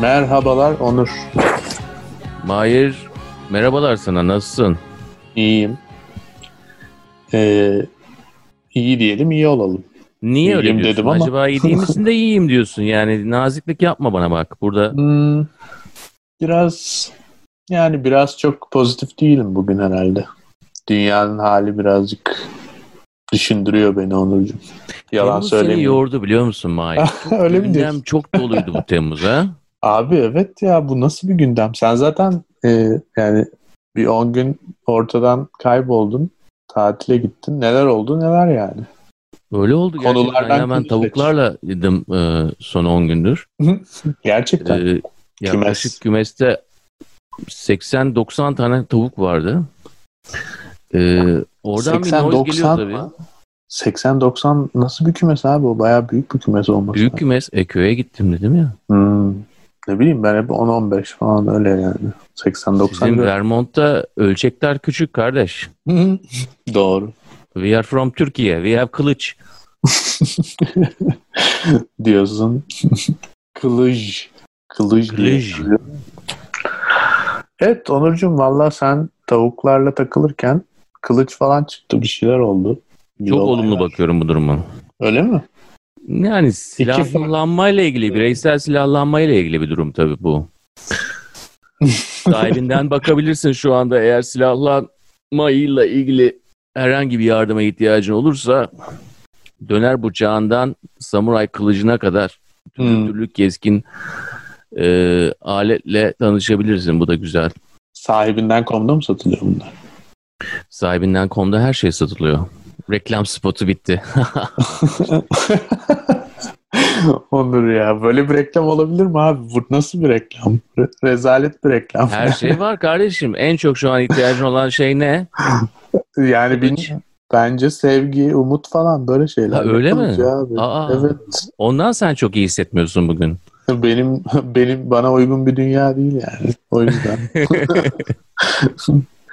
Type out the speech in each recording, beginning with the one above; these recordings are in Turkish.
Merhabalar Onur. Mahir merhabalar sana nasılsın? İyiyim. Ee, iyi diyelim iyi olalım. Niye öyle İyiyim diyorsun? dedim ama. Acaba iyi değil misin de iyiyim diyorsun. Yani naziklik yapma bana bak. Burada Hmm, biraz yani biraz çok pozitif değilim bugün herhalde. Dünyanın hali birazcık düşündürüyor beni Onurcuğum. Yalan Temmuz seni yordu biliyor musun Mahir? Öyle mi diyorsun? çok doluydu bu Temmuz ha. Abi evet ya bu nasıl bir gündem? Sen zaten e, yani bir 10 gün ortadan kayboldun. Tatile gittin. Neler oldu neler yani. Öyle oldu gerçekten. Konulardan Ya ben tavuklarla yedim e, son 10 gündür. Gerçekten. E, yaklaşık kümeste 80-90 tane tavuk vardı. E, oradan bir noise geliyor 80-90 tabii. mı? 80-90 nasıl bir kümes abi o? Bayağı büyük bir kümes olması. Büyük kümes. E, köye gittim dedim ya. Hmm. Ne bileyim ben hep 10-15 falan öyle yani. 80-90 Sizin Vermont'ta ölçekler küçük kardeş. Doğru. We are from Türkiye. We have kılıç. Diyorsun. Kılıç. Kılıç. diye. Kılıç. Evet Onurcuğum valla sen tavuklarla takılırken kılıç falan çıktı bir şeyler oldu. Bir Çok olay olumlu var. bakıyorum bu duruma. Öyle mi? Yani silahlanmayla ilgili, bireysel silahlanmayla ilgili bir durum tabii bu. Sahibinden bakabilirsin şu anda eğer silahlanmayla ilgili herhangi bir yardıma ihtiyacın olursa döner bıçağından samuray kılıcına kadar türlü Hmm. türlü keskin e, aletle tanışabilirsin. Bu da güzel. Sahibinden komda mı satılıyor bunlar? Sahibinden komda her şey satılıyor. Reklam spotu bitti. Onur ya böyle bir reklam olabilir mi abi? Bu nasıl bir reklam? Re- rezalet bir reklam. Her şey var kardeşim. En çok şu an ihtiyacın olan şey ne? yani bilmiyorum. Bence sevgi, umut falan böyle şeyler. Ha, öyle mi? Abi. Aa. Evet. Ondan sen çok iyi hissetmiyorsun bugün. Benim benim bana uygun bir dünya değil yani. O yüzden.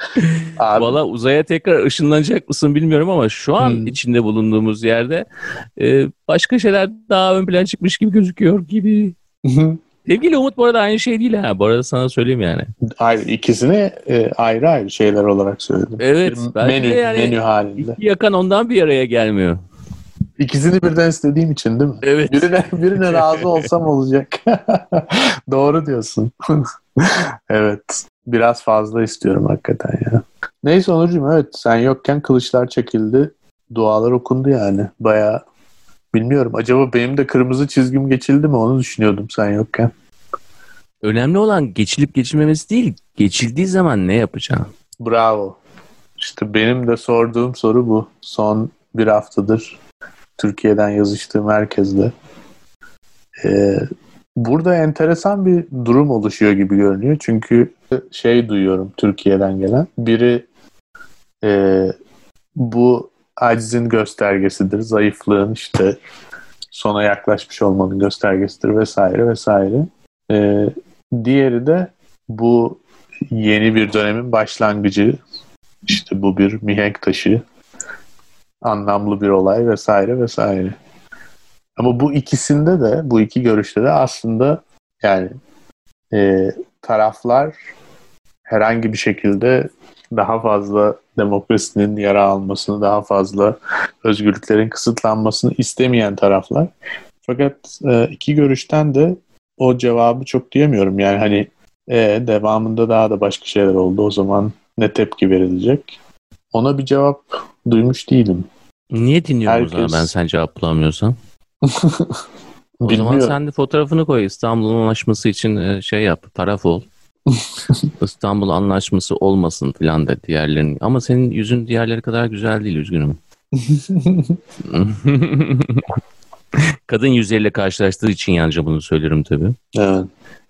abi, Valla uzaya tekrar ışınlanacak mısın bilmiyorum ama şu an Hmm. içinde bulunduğumuz yerde e, başka şeyler daha ön plan çıkmış gibi gözüküyor gibi. Sevgili Umut bu arada aynı şey değil ha. Bu arada sana söyleyeyim yani. ayrı, ikisini e, ayrı ayrı şeyler olarak söyledim. Evet, Bir menü, yani- menü halinde. İki yakan ondan bir araya gelmiyor. İkisini birden istediğim için değil mi? Evet. Birine, birine razı olsam olacak. Doğru diyorsun. evet. Biraz fazla istiyorum hakikaten ya. Neyse Onurcuğum evet sen yokken kılıçlar çekildi. Dualar okundu yani. Baya bilmiyorum. Acaba benim de kırmızı çizgim geçildi mi onu düşünüyordum sen yokken. Önemli olan geçilip geçilmemesi değil, geçildiği zaman ne yapacaksın? Bravo. İşte benim de sorduğum soru bu. Son bir haftadır Türkiye'den yazıştığım herkesle. Ee, burada enteresan bir durum oluşuyor gibi görünüyor. Çünkü şey duyuyorum Türkiye'den gelen. Biri e, bu acizin göstergesidir. Zayıflığın işte sona yaklaşmış olmanın göstergesidir vesaire vesaire. Ee, diğeri de bu yeni bir dönemin başlangıcı işte bu bir mihenk taşı anlamlı bir olay vesaire vesaire. Ama bu ikisinde de bu iki görüşte de aslında yani e, taraflar herhangi bir şekilde daha fazla demokrasinin yara almasını, daha fazla özgürlüklerin kısıtlanmasını istemeyen taraflar. Fakat e, iki görüşten de o cevabı çok diyemiyorum. Yani hani e, devamında daha da başka şeyler oldu. O zaman ne tepki verilecek? Ona bir cevap duymuş değilim. Niye dinliyorum o Herkes- zaman ben sen cevap bulamıyorsam? O zaman sen de fotoğrafını koy. İstanbul Anlaşması için e, şey yap, taraf ol. İstanbul Anlaşması olmasın filan de diğerlerinin. Ama senin yüzün diğerleri kadar güzel değil üzgünüm. Kadın yüzleriyle karşılaştığı için yalnızca bunu söylerim tabii. evet.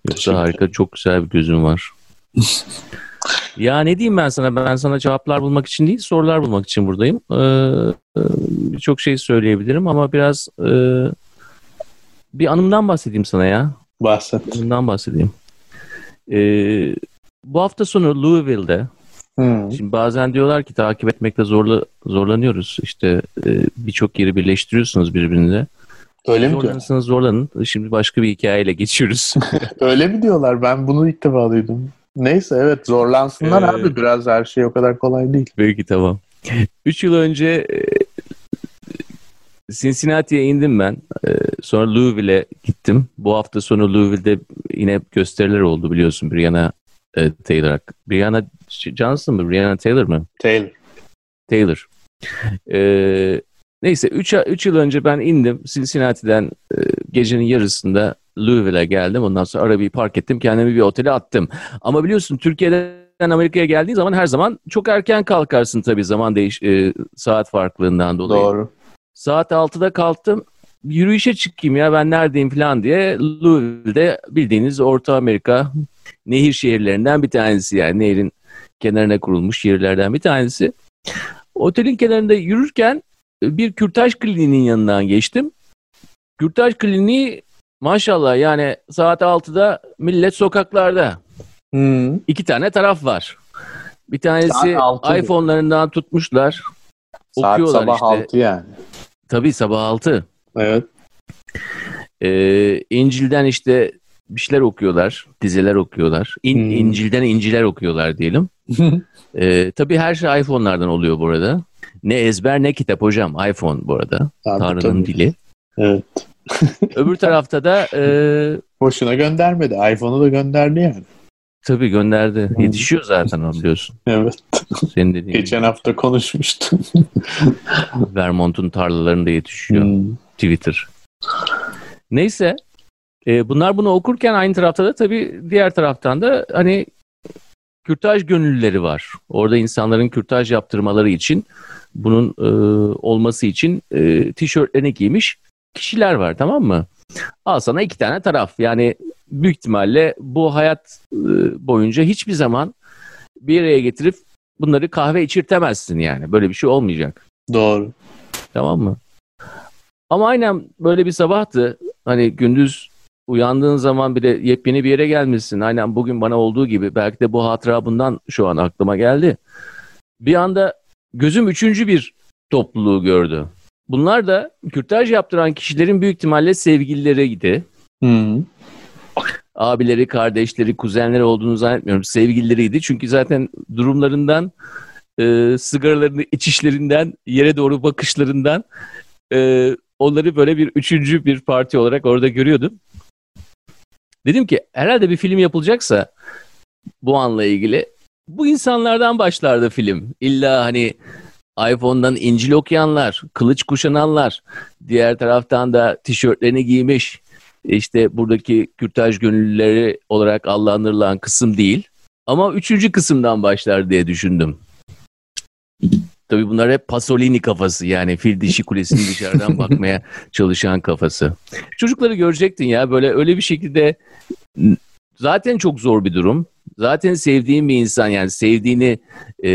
Yoksa harika çok güzel bir gözün var. ya ne diyeyim ben sana? Ben sana cevaplar bulmak için değil sorular bulmak için buradayım. Ee, e, Birçok şey söyleyebilirim ama biraz e, bir anımdan bahsedeyim sana ya. Bahset. Anımdan bahsedeyim. Ee, bu hafta sonu Louisville'de Hmm. Şimdi bazen diyorlar ki takip etmekte zorla, zorlanıyoruz. İşte e, birçok yeri birleştiriyorsunuz birbirine. Öyle mi diyorlar? Zorlanın. Şimdi başka bir hikayeyle geçiyoruz. Öyle mi diyorlar? Ben bunu ilk defa duydum. Neyse evet zorlansınlar Ee, abi. Biraz her şey o kadar kolay değil. Peki tamam. 3 yıl önce e, Cincinnati'ye indim ben. E, Sonra Louisville'e gittim. Bu hafta sonu Louisville'de yine gösteriler oldu biliyorsun. Brianna e, Taylor. Brianna Johnson mı? Brianna Taylor mı? Taylor. Taylor. Ee, neyse 3 3 yıl önce ben indim Cincinnati'den e, gecenin yarısında Louisville'e geldim. Ondan sonra arabayı park ettim. Kendimi bir otele attım. Ama biliyorsun Türkiye'den Amerika'ya geldiğin zaman her zaman çok erken kalkarsın tabii zaman değiş e, saat farklılığından dolayı. Doğru. Saat 6'da kalktım. Yürüyüşe çıkayım ya ben neredeyim falan diye Louisville'de bildiğiniz Orta Amerika nehir şehirlerinden bir tanesi yani nehirin kenarına kurulmuş şehirlerden bir tanesi. Otelin kenarında yürürken e, bir kürtaj kliniğinin yanından geçtim. Kürtaj kliniği maşallah yani saat 6'da millet sokaklarda. Hı. İki tane taraf var. Bir tanesi iPhone'larından tutmuşlar. Saat Okuyorlar sabah işte. 6 yani. Tabii sabah 6. Evet. Ee, İncil'den işte bir şeyler okuyorlar, dizeler okuyorlar. İn, Hmm. İncil'den inciler okuyorlar diyelim. Ee, tabii her şey iPhone'lardan oluyor bu arada. Ne ezber ne kitap hocam. iPhone bu arada. Tabii, Tanrı'nın tabii. dili. Evet. Öbür tarafta da e, Boşuna göndermedi. iPhone'u da gönderdi yani. Tabii gönderdi. Hmm. Yetişiyor zaten o biliyorsun. Evet. Senin dediğin gibi. Geçen hafta konuşmuştum. Vermont'un tarlalarında yetişiyor. Hmm. Twitter. Neyse. e, bunlar bunu okurken aynı tarafta da tabii diğer taraftan da hani kürtaj gönüllüleri var. Orada insanların kürtaj yaptırmaları için bunun e, olması için e, tişörtlerini giymiş kişiler var tamam mı? Al sana iki tane taraf. Yani büyük ihtimalle bu hayat e, boyunca hiçbir zaman bir araya getirip bunları kahve içirtemezsin yani. Böyle bir şey olmayacak. Doğru. Tamam mı? Ama aynen böyle bir sabahtı. Hani gündüz uyandığın zaman bile yepyeni bir yere gelmişsin. Aynen bugün bana olduğu gibi. Belki de bu hatıra bundan şu an aklıma geldi. Bir anda gözüm üçüncü bir topluluğu gördü. Bunlar da kürtaj yaptıran kişilerin büyük ihtimalle sevgilileriydi. Hı. Abileri, kardeşleri, kuzenleri olduğunu zannetmiyorum. Sevgilileriydi. Çünkü zaten durumlarından, e, sigaralarını içişlerinden, yere doğru bakışlarından e, onları böyle bir üçüncü bir parti olarak orada görüyordum. Dedim ki herhalde bir film yapılacaksa bu anla ilgili bu insanlardan başlardı film. İlla hani iPhone'dan İncil okuyanlar, kılıç kuşananlar, diğer taraftan da tişörtlerini giymiş, işte buradaki kürtaj gönüllüleri olarak adlandırılan kısım değil. Ama üçüncü kısımdan başlar diye düşündüm. Tabii bunlar hep Pasolini kafası yani fil dişi kulesini dışarıdan bakmaya çalışan kafası. Çocukları görecektin ya böyle öyle bir şekilde zaten çok zor bir durum. Zaten sevdiğin bir insan yani sevdiğini e,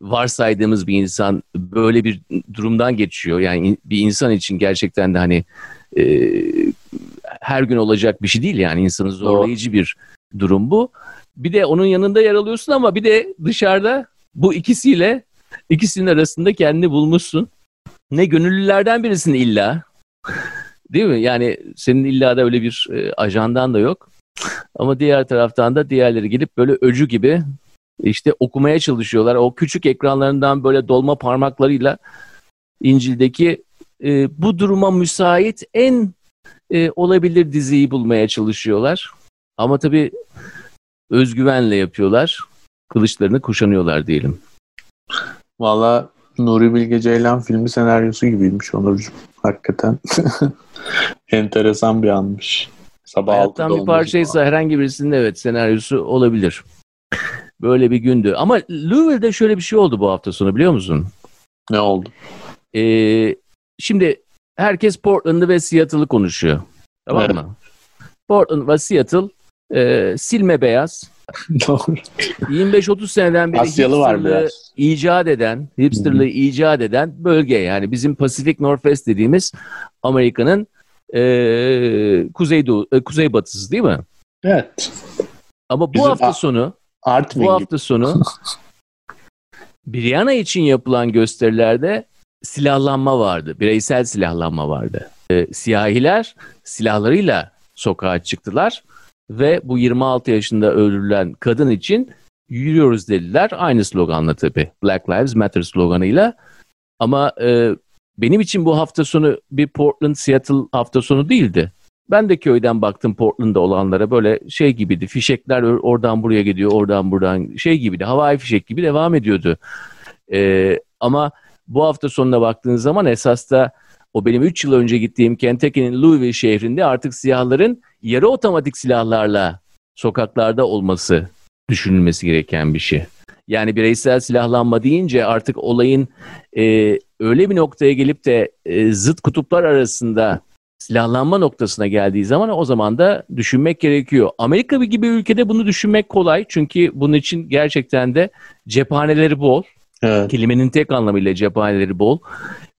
varsaydığımız bir insan böyle bir durumdan geçiyor. Yani bir insan için gerçekten de hani e, her gün olacak bir şey değil yani insanı zorlayıcı bir durum bu. Bir de onun yanında yer alıyorsun ama bir de dışarıda bu ikisiyle ikisinin arasında kendini bulmuşsun. Ne gönüllülerden birisin illa. Değil mi? Yani senin illa da öyle bir e, ajandan da yok. Ama diğer taraftan da diğerleri gelip böyle öcü gibi işte okumaya çalışıyorlar. O küçük ekranlarından böyle dolma parmaklarıyla İncil'deki e, bu duruma müsait en e, olabilir diziyi bulmaya çalışıyorlar. Ama tabii özgüvenle yapıyorlar. Kılıçlarını kuşanıyorlar diyelim. Valla Nuri Bilge Ceylan filmi senaryosu gibiymiş Onurcuğum. Hakikaten. Enteresan bir anmış. Sabah Hayattan bir parçaysa herhangi birisinin evet senaryosu olabilir. Böyle bir gündü. Ama Louisville'de şöyle bir şey oldu bu hafta sonu biliyor musun? Ne oldu? Ee, şimdi herkes Portland'ı ve Seattle'ı konuşuyor. Tamam Evet. mı? Portland ve Seattle e, silme beyaz. Doğru. 25-30 seneden beri Asyalı var biraz. icat eden, hipsterlığı icat eden bölge. Yani bizim Pacific Northwest dediğimiz Amerika'nın e, kuzeydoğu, e, kuzeybatısı değil mi? Evet. Ama bu Bizim hafta sonu Artvin bu hafta sonu Brianna için yapılan gösterilerde silahlanma vardı. Bireysel silahlanma vardı. siyahiler silahlarıyla sokağa çıktılar ve bu 26 yaşında öldürülen kadın için yürüyoruz dediler. Aynı sloganla tabii. Black Lives Matter sloganıyla. Ama e, benim için bu hafta sonu bir Portland Seattle hafta sonu değildi. Ben de köyden baktım Portland'da olanlara böyle şey gibiydi. Fişekler oradan buraya gidiyor, oradan buradan şey gibiydi. Havai fişek gibi devam ediyordu. Ee, ama bu hafta sonuna baktığın zaman esas da o benim 3 yıl önce gittiğim Kentucky'nin Louisville şehrinde artık siyahların yarı otomatik silahlarla sokaklarda olması düşünülmesi gereken bir şey. Yani bireysel silahlanma deyince artık olayın e, öyle bir noktaya gelip de e, zıt kutuplar arasında silahlanma noktasına geldiği zaman o zaman da düşünmek gerekiyor. Amerika gibi ülkede bunu düşünmek kolay çünkü bunun için gerçekten de cephaneleri bol. Evet. Kelimenin tek anlamıyla cephaneleri bol.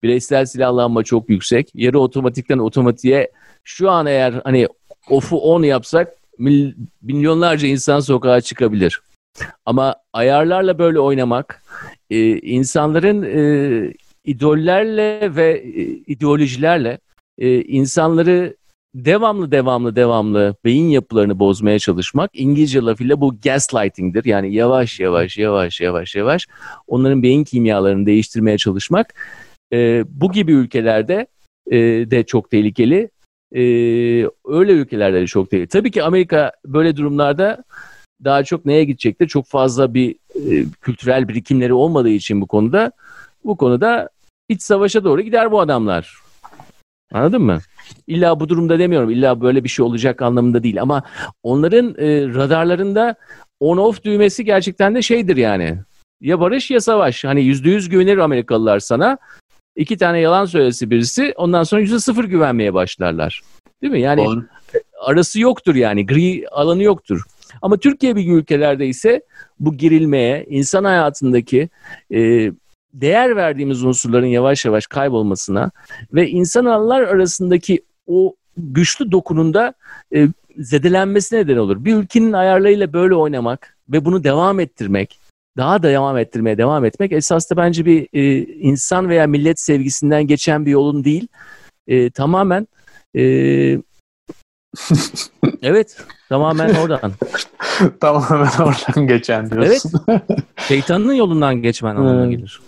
Bireysel silahlanma çok yüksek. Yarı otomatikten otomatiğe şu an eğer hani ofu 10 yapsak milyonlarca insan sokağa çıkabilir. Ama ayarlarla böyle oynamak, e, insanların e, idollerle ve e, ideolojilerle e, insanları devamlı devamlı devamlı beyin yapılarını bozmaya çalışmak İngilizce lafıyla bu gaslighting'dir. Yani yavaş yavaş yavaş yavaş yavaş onların beyin kimyalarını değiştirmeye çalışmak e, bu gibi ülkelerde e, de çok tehlikeli. E, öyle ülkelerde de çok tehlikeli. Tabii ki Amerika böyle durumlarda daha çok neye gidecektir? Çok fazla bir e, kültürel birikimleri olmadığı için bu konuda bu konuda iç savaşa doğru gider bu adamlar. Anladın mı? İlla bu durumda demiyorum. İlla böyle bir şey olacak anlamında değil. Ama onların e, radarlarında on-off düğmesi gerçekten de şeydir yani. Ya barış ya savaş. Hani yüzde yüz güvenir Amerikalılar sana. İki tane yalan söylesi birisi. Ondan sonra yüzde sıfır güvenmeye başlarlar. Değil mi? Yani Doğru. arası yoktur yani. Gri alanı yoktur. Ama Türkiye gibi ülkelerde ise bu girilmeye, insan hayatındaki e, değer verdiğimiz unsurların yavaş yavaş kaybolmasına ve insanlar arasındaki o güçlü dokununda e, zedelenmesine neden olur. Bir ülkenin ayarlarıyla böyle oynamak ve bunu devam ettirmek, daha da devam ettirmeye devam etmek esas da bence bir e, insan veya millet sevgisinden geçen bir yolun değil. E, tamamen e, evet tamamen oradan. tamamen oradan geçen diyorsun. Evet. Şeytanın yolundan geçmen anlamına gelir.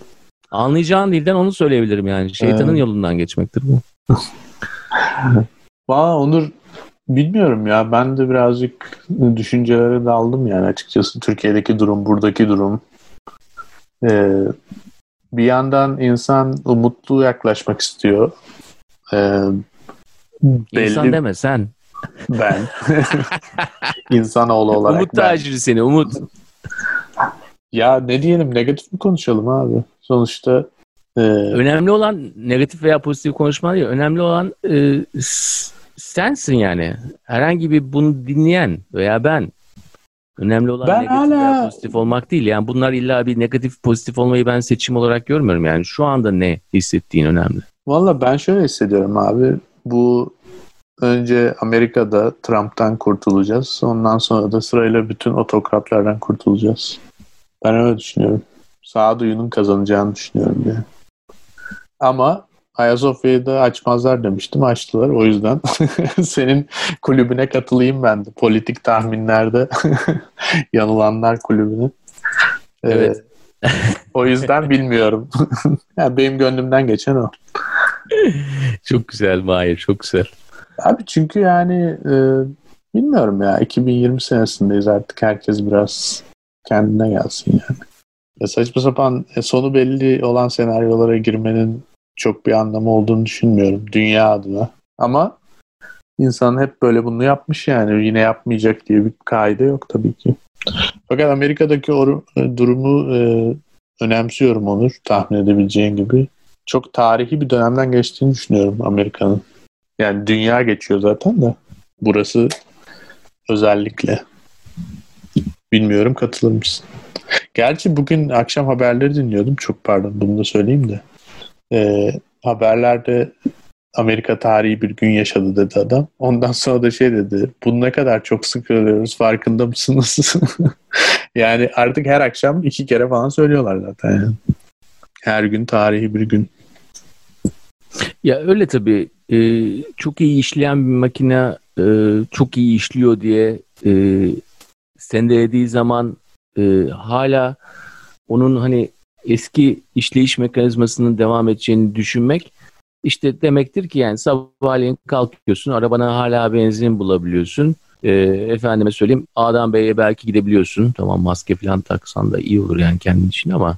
Anlayacağın dilden onu söyleyebilirim yani. Şeytanın evet. yolundan geçmektir bu. Valla Onur bilmiyorum ya. Ben de birazcık düşüncelere daldım yani açıkçası. Türkiye'deki durum, buradaki durum. Ee, bir yandan insan umutlu yaklaşmak istiyor. Ee, belli... İnsan deme sen. Ben. İnsanoğlu olarak Umut taciri seni, Umut. Ya ne diyelim negatif mi konuşalım abi? Sonuçta e... önemli olan negatif veya pozitif konuşma değil. Önemli olan e, sensin yani. Herhangi bir bunu dinleyen veya ben. Önemli olan ben negatif hala... veya pozitif olmak değil. Yani bunlar illa bir negatif pozitif olmayı ben seçim olarak görmüyorum. Yani şu anda ne hissettiğin önemli. Valla ben şöyle hissediyorum abi. Bu önce Amerika'da Trump'tan kurtulacağız. Ondan sonra da sırayla bütün otokratlardan kurtulacağız. Ben öyle düşünüyorum. Sağduyunun kazanacağını düşünüyorum yani. Ama Ayasofya'yı da açmazlar demiştim. Açtılar. O yüzden senin kulübüne katılayım ben de. Politik tahminlerde yanılanlar kulübüne. Ee, evet. o yüzden bilmiyorum. yani benim gönlümden geçen o. çok güzel Mahir. Çok güzel. Abi çünkü yani e, bilmiyorum ya 2020 senesindeyiz artık herkes biraz kendine gelsin yani. Ya saçma sapan e, sonu belli olan senaryolara girmenin çok bir anlamı olduğunu düşünmüyorum dünya adına. Ama insan hep böyle bunu yapmış yani yine yapmayacak diye bir kaide yok tabii ki. Fakat Amerika'daki o e, durumu e, önemsiyorum Onur tahmin edebileceğin gibi. Çok tarihi bir dönemden geçtiğini düşünüyorum Amerika'nın. Yani dünya geçiyor zaten de burası özellikle. Bilmiyorum katılır mısın? Gerçi bugün akşam haberleri dinliyordum. Çok pardon bunu da söyleyeyim de. Ee, haberlerde Amerika tarihi bir gün yaşadı dedi adam. Ondan sonra da şey dedi. Bunu ne kadar çok sık söylüyoruz farkında mısınız? yani artık her akşam iki kere falan söylüyorlar zaten. Yani. Her gün tarihi bir gün. Ya öyle tabii. e, çok iyi işleyen bir makine e, çok iyi işliyor diye e, sendelediği zaman e, hala onun hani eski işleyiş mekanizmasının devam edeceğini düşünmek işte demektir ki yani sabahleyin kalkıyorsun arabana hala benzin bulabiliyorsun. E, efendime söyleyeyim A'dan B'ye belki gidebiliyorsun. Tamam maske falan taksan da iyi olur yani kendin için ama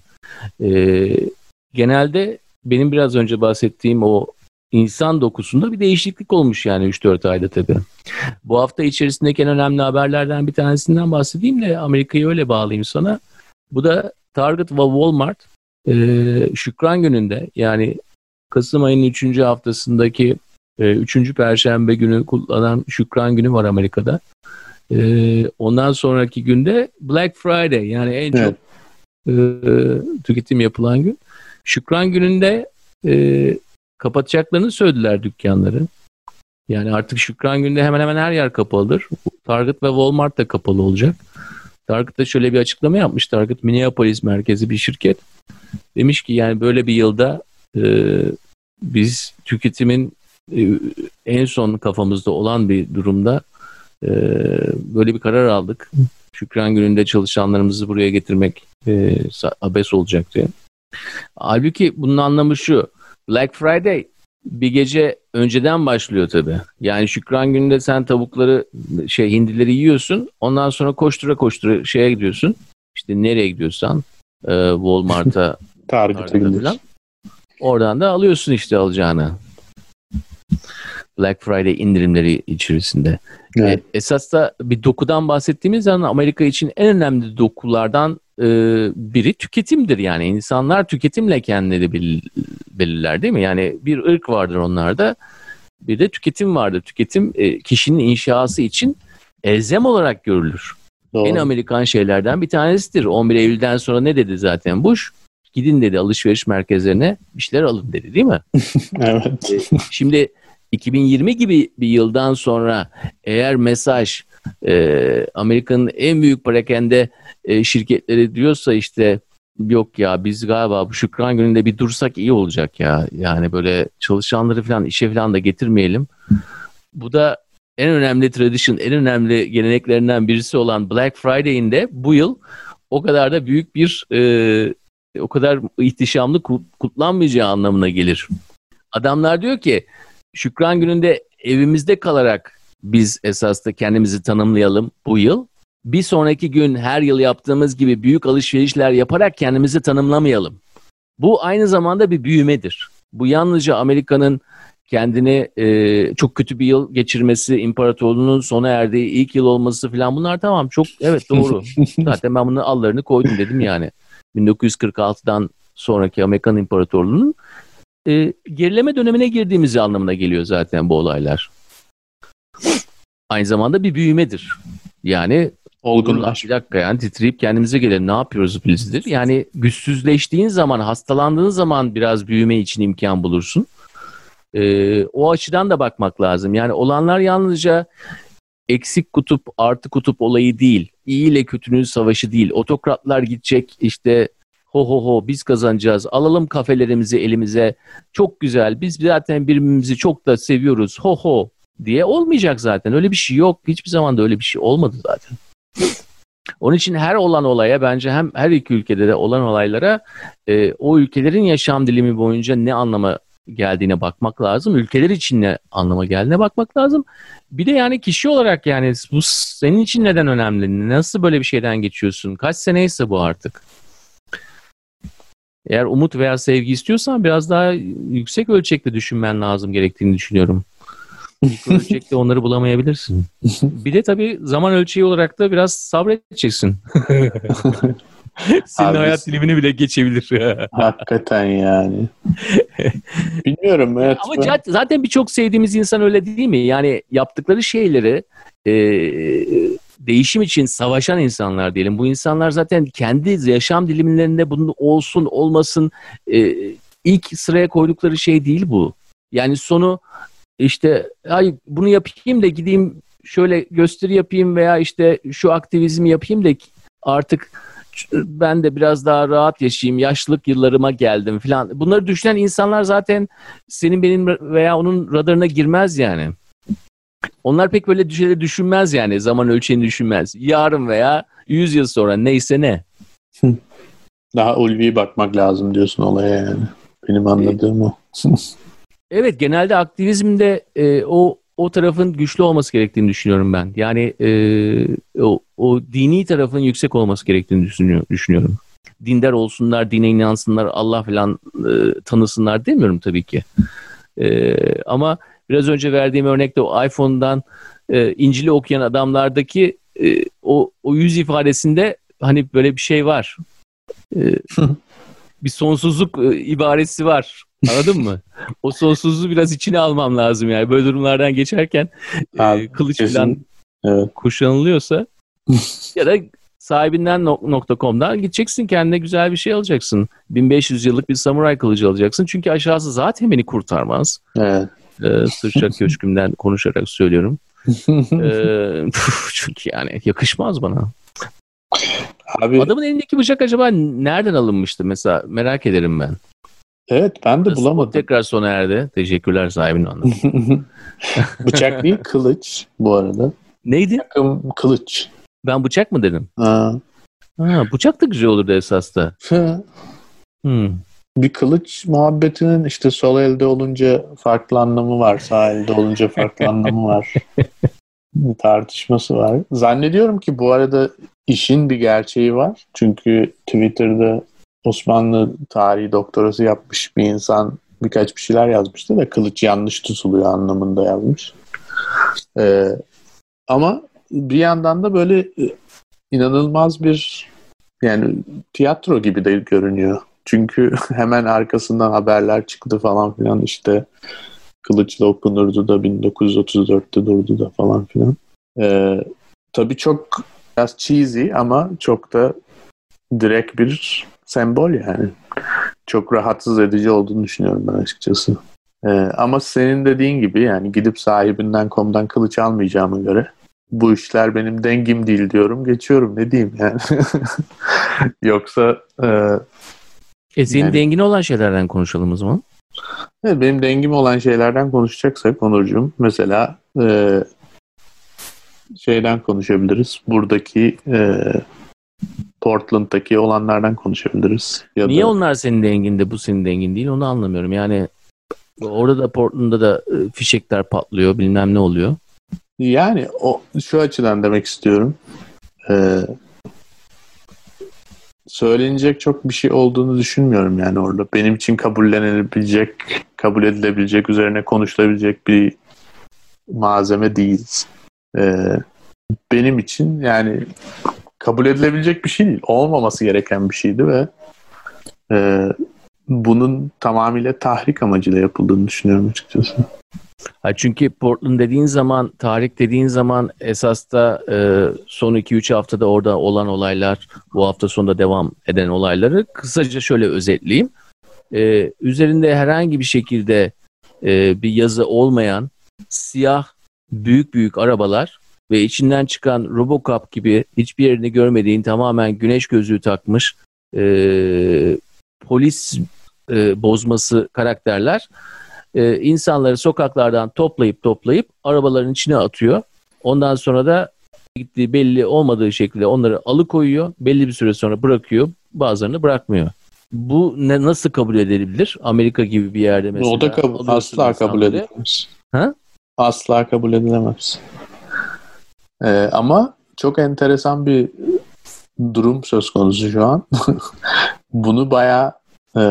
e, genelde benim biraz önce bahsettiğim o insan dokusunda bir değişiklik olmuş yani 3-4 ayda tabii. Bu hafta içerisindeki en önemli haberlerden bir tanesinden bahsedeyim de Amerika'yı öyle bağlayayım sana. Bu da Target ve Walmart e, Şükran gününde yani Kasım ayının 3. haftasındaki 3. E, Perşembe günü kullanan Şükran günü var Amerika'da. E, ondan sonraki günde Black Friday yani en evet. çok e, tüketim yapılan gün. Şükran gününde e, kapatacaklarını söylediler dükkanları. Yani artık Şükran gününde hemen hemen her yer kapalıdır. Target ve Walmart da kapalı olacak. Target da şöyle bir açıklama yapmış. Target Minneapolis merkezi bir şirket. Demiş ki yani böyle bir yılda e, biz tüketimin e, en son kafamızda olan bir durumda e, böyle bir karar aldık. Şükran gününde çalışanlarımızı buraya getirmek e, abes olacak diye. Halbuki bunun anlamı şu. Black Friday bir gece önceden başlıyor tabii. Yani Şükran gününde sen tavukları şey hindileri yiyorsun. Ondan sonra koştura koştura şeye gidiyorsun. İşte nereye gidiyorsan e, Walmart'a Target'a gidiyorsun. Oradan da alıyorsun işte alacağını. Black Friday indirimleri içerisinde. Evet. E, esas da bir dokudan bahsettiğimiz zaman Amerika için en önemli dokulardan e, biri tüketimdir. Yani insanlar tüketimle kendileri belirler değil mi? Yani bir ırk vardır onlarda. Bir de tüketim vardır. Tüketim e, kişinin inşası için elzem olarak görülür. Doğru. En Amerikan şeylerden bir tanesidir. 11 Eylül'den sonra ne dedi zaten Bush? Gidin dedi alışveriş merkezlerine bir şeyler alın dedi değil mi? evet. E, şimdi 2020 gibi bir yıldan sonra eğer mesaj e, Amerika'nın en büyük parakende e, şirketleri diyorsa işte yok ya biz galiba bu Şükran gününde bir dursak iyi olacak ya. Yani böyle çalışanları falan işe falan da getirmeyelim. Bu da en önemli tradition, en önemli geleneklerinden birisi olan Black Friday'in de bu yıl o kadar da büyük bir e, o kadar ihtişamlı kutlanmayacağı anlamına gelir. Adamlar diyor ki Şükran gününde evimizde kalarak biz esas da kendimizi tanımlayalım bu yıl. Bir sonraki gün her yıl yaptığımız gibi büyük alışverişler yaparak kendimizi tanımlamayalım. Bu aynı zamanda bir büyümedir. Bu yalnızca Amerika'nın kendini e, çok kötü bir yıl geçirmesi, imparatorluğunun sona erdiği ilk yıl olması falan bunlar tamam çok evet doğru. Zaten ben bunun allarını koydum dedim yani. 1946'dan sonraki Amerikan İmparatorluğu'nun e, gerileme dönemine girdiğimiz anlamına geliyor zaten bu olaylar. Aynı zamanda bir büyümedir. Yani olgunlaş. Bir dakika yani titreyip kendimize gelelim ne yapıyoruz bizdir. Yani güçsüzleştiğin zaman, hastalandığın zaman biraz büyüme için imkan bulursun. Ee, o açıdan da bakmak lazım. Yani olanlar yalnızca eksik kutup artı kutup olayı değil. İyi ile kötünün savaşı değil. Otokratlar gidecek işte ho ho ho biz kazanacağız. Alalım kafelerimizi elimize. Çok güzel. Biz zaten birbirimizi çok da seviyoruz. Ho ho diye olmayacak zaten. Öyle bir şey yok. Hiçbir zaman da öyle bir şey olmadı zaten. Onun için her olan olaya bence hem her iki ülkede de olan olaylara e, o ülkelerin yaşam dilimi boyunca ne anlama geldiğine bakmak lazım. Ülkeler için ne anlama geldiğine bakmak lazım. Bir de yani kişi olarak yani bu senin için neden önemli? Nasıl böyle bir şeyden geçiyorsun? Kaç seneyse bu artık. Eğer umut veya sevgi istiyorsan biraz daha yüksek ölçekte düşünmen lazım gerektiğini düşünüyorum. Mikro ölçekte onları bulamayabilirsin. Bir de tabii zaman ölçeği olarak da biraz sabredeceksin. Senin Abi, hayat dilimini bile geçebilir. hakikaten yani. Bilmiyorum. Evet, Ama ben... zaten birçok sevdiğimiz insan öyle değil mi? Yani yaptıkları şeyleri e, değişim için savaşan insanlar diyelim. Bu insanlar zaten kendi yaşam dilimlerinde bunun olsun olmasın e, ilk sıraya koydukları şey değil bu. Yani sonu işte ay bunu yapayım da gideyim şöyle gösteri yapayım veya işte şu aktivizmi yapayım da artık ben de biraz daha rahat yaşayayım, yaşlılık yıllarıma geldim falan. Bunları düşünen insanlar zaten senin benim veya onun radarına girmez yani. Onlar pek böyle şeyleri düşünmez yani zaman ölçeğini düşünmez. Yarın veya 100 yıl sonra neyse ne. Daha ulvi bakmak lazım diyorsun olaya yani. Benim anladığım o. Evet genelde aktivizmde e, o o tarafın güçlü olması gerektiğini düşünüyorum ben. Yani e, o, o dini tarafın yüksek olması gerektiğini düşünüyor, düşünüyorum. Dindar olsunlar, dine inansınlar, Allah falan e, tanısınlar demiyorum tabii ki. E, ama biraz önce verdiğim örnekte o iPhone'dan e, İncil'i okuyan adamlardaki e, o, o yüz ifadesinde hani böyle bir şey var. E, bir sonsuzluk e, ibaresi var. Anladın mı? O sonsuzluğu biraz içine almam lazım yani. Böyle durumlardan geçerken e, Abi, e, kılıç kesin. falan Evet. kuşanılıyorsa ya da sahibinden no- .com'dan gideceksin kendine güzel bir şey alacaksın. 1500 yıllık bir samuray kılıcı alacaksın. Çünkü aşağısı zaten beni kurtarmaz. Evet. Ee, Sırça köşkümden konuşarak söylüyorum. Ee, çünkü yani yakışmaz bana. Abi Adamın elindeki bıçak acaba nereden alınmıştı mesela merak ederim ben. evet ben de bulamadım. Tekrar sona erdi. Teşekkürler sahibinin anlamı. Bıçak değil kılıç bu arada. Neydi? Kılıç. Ben bıçak mı dedim? Ha. Ha, bıçak da güzel olurdu esas da. Hmm. Bir kılıç muhabbetinin işte sol elde olunca farklı anlamı var. Sağ elde olunca farklı anlamı var. Tartışması var. Zannediyorum ki bu arada işin bir gerçeği var. Çünkü Twitter'da Osmanlı tarihi doktorası yapmış bir insan birkaç bir şeyler yazmıştı da kılıç yanlış tutuluyor anlamında yazmış. Ee, ama bir yandan da böyle e, inanılmaz bir yani tiyatro gibi de görünüyor. Çünkü hemen arkasından haberler çıktı falan filan işte kılıçla okunurdu da 1934'te durdu da falan filan. Ee, tabii çok biraz cheesy ama çok da direkt bir sembol yani. Çok rahatsız edici olduğunu düşünüyorum ben açıkçası. Ee, ama senin dediğin gibi yani gidip sahibinden komdan kılıç almayacağıma göre bu işler benim dengim değil diyorum. Geçiyorum ne diyeyim yani. Yoksa e, E senin Yani- dengine olan şeylerden konuşalım o zaman. Evet, benim dengim olan şeylerden konuşacaksak Onurcuğum mesela e, şeyden konuşabiliriz. Buradaki e, Portland'daki olanlardan konuşabiliriz. Ya Niye da, onlar senin denginde bu senin dengin değil onu anlamıyorum. Yani orada da Portland'da da e, fişekler patlıyor bilmem ne oluyor. Yani o şu açıdan demek istiyorum. E, söylenecek çok bir şey olduğunu düşünmüyorum yani orada. Benim için kabullenilebilecek, kabul edilebilecek, üzerine konuşulabilecek bir malzeme değil. Ee, benim için yani kabul edilebilecek bir şey değil. Olmaması gereken bir şeydi ve e, bunun tamamıyla tahrik amacıyla yapıldığını düşünüyorum açıkçası. Çünkü Portland dediğin zaman, tarih dediğin zaman esas da e, son 2-3 haftada orada olan olaylar, bu hafta sonunda devam eden olayları kısaca şöyle özetleyeyim. E, üzerinde herhangi bir şekilde e, bir yazı olmayan siyah büyük büyük arabalar ve içinden çıkan Robocop gibi hiçbir yerini görmediğin tamamen güneş gözlüğü takmış e, polis e, bozması karakterler e, insanları sokaklardan toplayıp toplayıp arabaların içine atıyor. Ondan sonra da gittiği belli olmadığı şekilde onları alıkoyuyor. Belli bir süre sonra bırakıyor. Bazılarını bırakmıyor. Bu ne nasıl kabul edilebilir? Amerika gibi bir yerde mesela. o da kabul, asla kabul edilemez. Ha? Asla kabul edilemez. Ee, ama çok enteresan bir durum söz konusu şu an. Bunu bayağı e,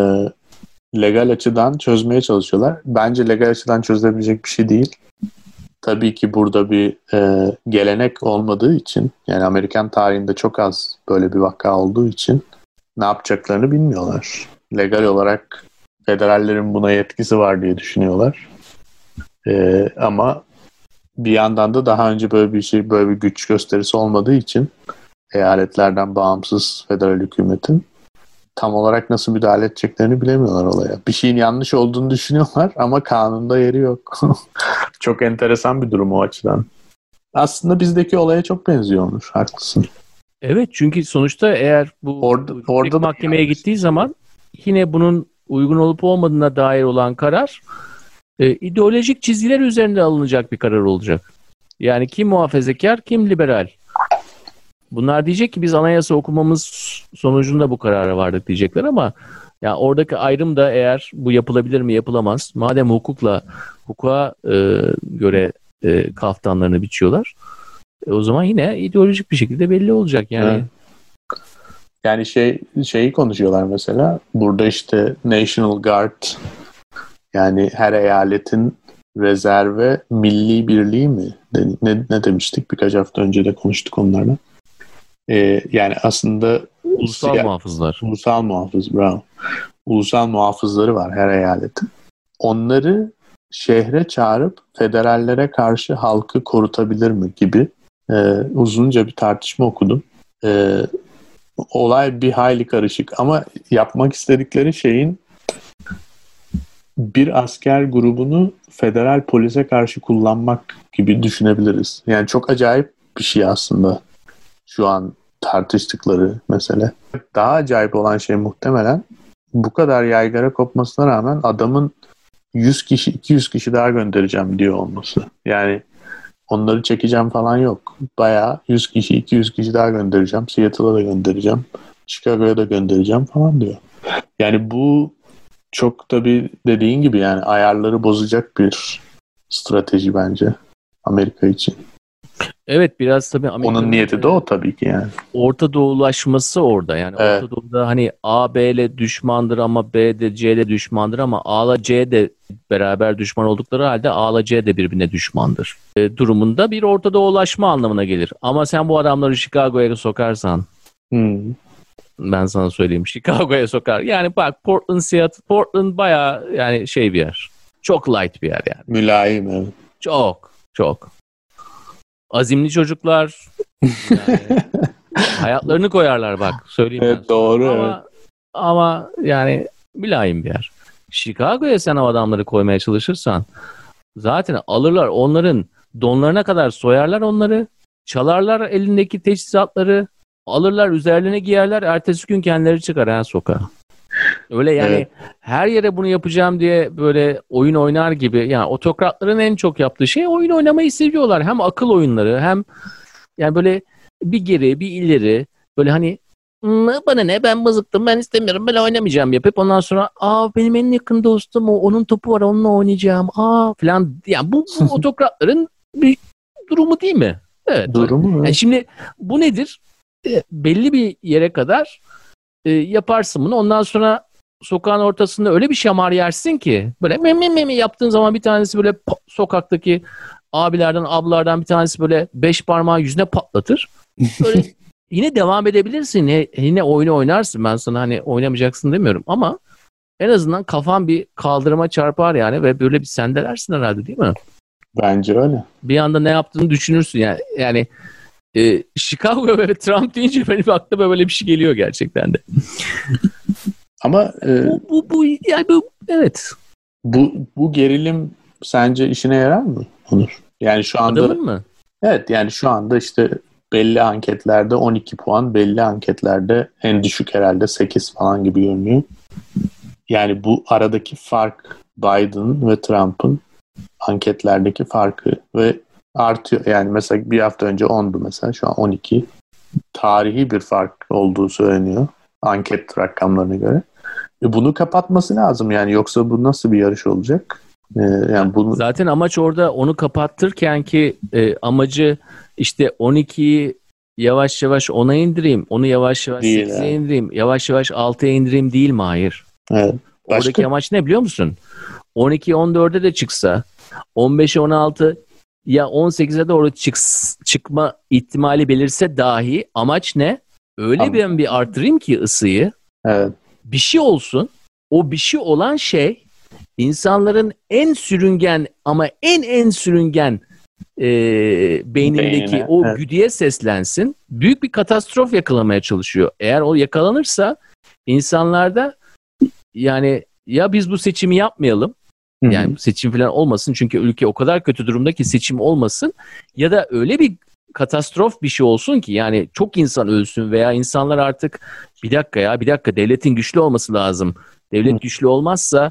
legal açıdan çözmeye çalışıyorlar. Bence legal açıdan çözülebilecek bir şey değil. Tabii ki burada bir e, gelenek olmadığı için yani Amerikan tarihinde çok az böyle bir vaka olduğu için ne yapacaklarını bilmiyorlar. Legal olarak federallerin buna yetkisi var diye düşünüyorlar. E, ama bir yandan da daha önce böyle bir şey böyle bir güç gösterisi olmadığı için eyaletlerden bağımsız federal hükümetin tam olarak nasıl müdahale edeceklerini bilemiyorlar olaya. Bir şeyin yanlış olduğunu düşünüyorlar ama kanunda yeri yok. çok enteresan bir durum o açıdan. Aslında bizdeki olaya çok benziyor Onur. Haklısın. Evet çünkü sonuçta eğer bu Orada- orada da mahkemeye yanlış. gittiği zaman yine bunun uygun olup olmadığına dair olan karar e, ideolojik çizgiler üzerinde alınacak bir karar olacak. Yani kim muhafazakar, kim liberal. Bunlar diyecek ki biz anayasa okumamız sonucunda bu karara vardık diyecekler ama ya oradaki ayrım da eğer bu yapılabilir mi yapılamaz. Madem hukukla hukuka e, göre e, kaftanlarını biçiyorlar. e, o zaman yine ideolojik bir şekilde belli olacak yani. Evet. Yani şey şeyi konuşuyorlar mesela. Burada işte National Guard yani her eyaletin rezerve milli birliği mi? Ne, ne demiştik? Birkaç hafta önce de konuştuk onlarla. Ee, yani aslında Ulusal siya- muhafızlar. Ulusal muhafız, bravo. Ulusal muhafızları var her eyaletin. Onları şehre çağırıp federallere karşı halkı korutabilir mi gibi e, uzunca bir tartışma okudum. E, olay bir hayli karışık ama yapmak istedikleri şeyin bir asker grubunu federal polise karşı kullanmak gibi düşünebiliriz. Yani çok acayip bir şey aslında şu an tartıştıkları mesele. Daha acayip olan şey muhtemelen bu kadar yaygara kopmasına rağmen adamın 100 kişi 200 kişi daha göndereceğim diyor olması. Yani onları çekeceğim falan yok. Bayağı 100 kişi 200 kişi daha göndereceğim. Seattle'a da göndereceğim. Chicago'ya da göndereceğim falan diyor. Yani bu çok tabii dediğin gibi yani ayarları bozacak bir strateji bence Amerika için. Evet biraz tabii Amerika'nın Onun niyeti de o tabii ki yani. Orta Doğulaşması orada. Yani Evet. Orta Doğu'da hani A B ile düşmandır ama B de C ile düşmandır ama A ile C de beraber düşman oldukları halde A ile C de birbirine düşmandır. E, durumunda bir Orta Doğulaşma anlamına gelir. Ama sen bu adamları Chicago'ya sokarsan Hmm. ben sana söyleyeyim Chicago'ya sokar. Yani bak Portland, Seattle, Portland baya yani şey bir yer. Çok light bir yer yani. Mülayim evet. Çok, çok. Azimli çocuklar. Yani hayatlarını koyarlar bak. Söyleyeyim ben. Evet, doğru Ama, evet. ama yani mülayim bir yer. Chicago'ya sen o adamları koymaya çalışırsan zaten alırlar onların donlarına kadar soyarlar onları. Çalarlar elindeki teçhizatları. Alırlar üzerlerine giyerler. Ertesi gün kendileri çıkar ha sokağa. Öyle yani Evet. her yere bunu yapacağım diye böyle oyun oynar gibi yani otokratların en çok yaptığı şey oyun oynamayı seviyorlar. Hem akıl oyunları hem yani böyle bir geri bir ileri böyle hani "Hmm, bana ne ben bızıktım ben istemiyorum ben oynamayacağım yapıp ondan sonra aa benim en yakın dostum o onun topu var onunla oynayacağım aa falan yani bu, bu otokratların bir durumu değil mi? Evet. Durumu Yani evet. şimdi bu nedir? E, belli bir yere kadar e, yaparsın bunu. Ondan sonra sokağın ortasında öyle bir şamar yersin ki böyle mi mi mi mi yaptığın zaman bir tanesi böyle sokaktaki abilerden ablalardan bir tanesi böyle beş parmağı yüzüne patlatır. Böyle yine devam edebilirsin. Yine, yine oyunu oynarsın. Ben sana hani oynamayacaksın demiyorum ama en azından kafan bir kaldırıma çarpar yani ve böyle bir sendelersin herhalde değil mi? Bence öyle. bir anda ne yaptığını düşünürsün yani. Yani e, Chicago ve Trump deyince benim aklıma böyle bir şey geliyor gerçekten de. Ama e, Bu, bu, bu yani bu evet. bu bu gerilim sence işine yarar mı Onur? Yani şu anda Adamın mı? evet yani şu anda işte belli anketlerde 12 puan, belli anketlerde en düşük herhalde 8 falan gibi görünüyor. Yani bu aradaki fark Biden ve Trump'ın anketlerdeki farkı ve artıyor. Yani mesela bir hafta önce 10'du mesela şu an 12. Tarihi bir fark olduğu söyleniyor anket rakamlarına göre. E bunu kapatması lazım yani yoksa bu nasıl bir yarış olacak? E, yani bunu Zaten amaç orada onu kapattırken ki e, amacı işte 12'yi yavaş yavaş 10'a indireyim. Onu yavaş yavaş Değil, 8'e evet. indireyim. Yavaş yavaş 6'ya indireyim değil mi? Hayır. evet. Başka- Oradaki amaç ne biliyor musun? 12 14'e de çıksa 15'e 16 ya 18'e doğru çıks, çıkma ihtimali belirse dahi amaç ne? Öyle Tamam. ben bir artırayım ki ısıyı Evet. bir şey olsun. O bir şey olan şey insanların en sürüngen ama en en sürüngen e, beynindeki Beynine, o evet. güdüye seslensin. Büyük bir katastrof yakalamaya çalışıyor. Eğer o yakalanırsa insanlarda yani ya biz bu seçimi yapmayalım yani seçim falan olmasın çünkü ülke o kadar kötü durumda ki seçim olmasın ya da öyle bir katastrof bir şey olsun ki yani çok insan ölsün veya insanlar artık bir dakika ya bir dakika devletin güçlü olması lazım. Devlet güçlü olmazsa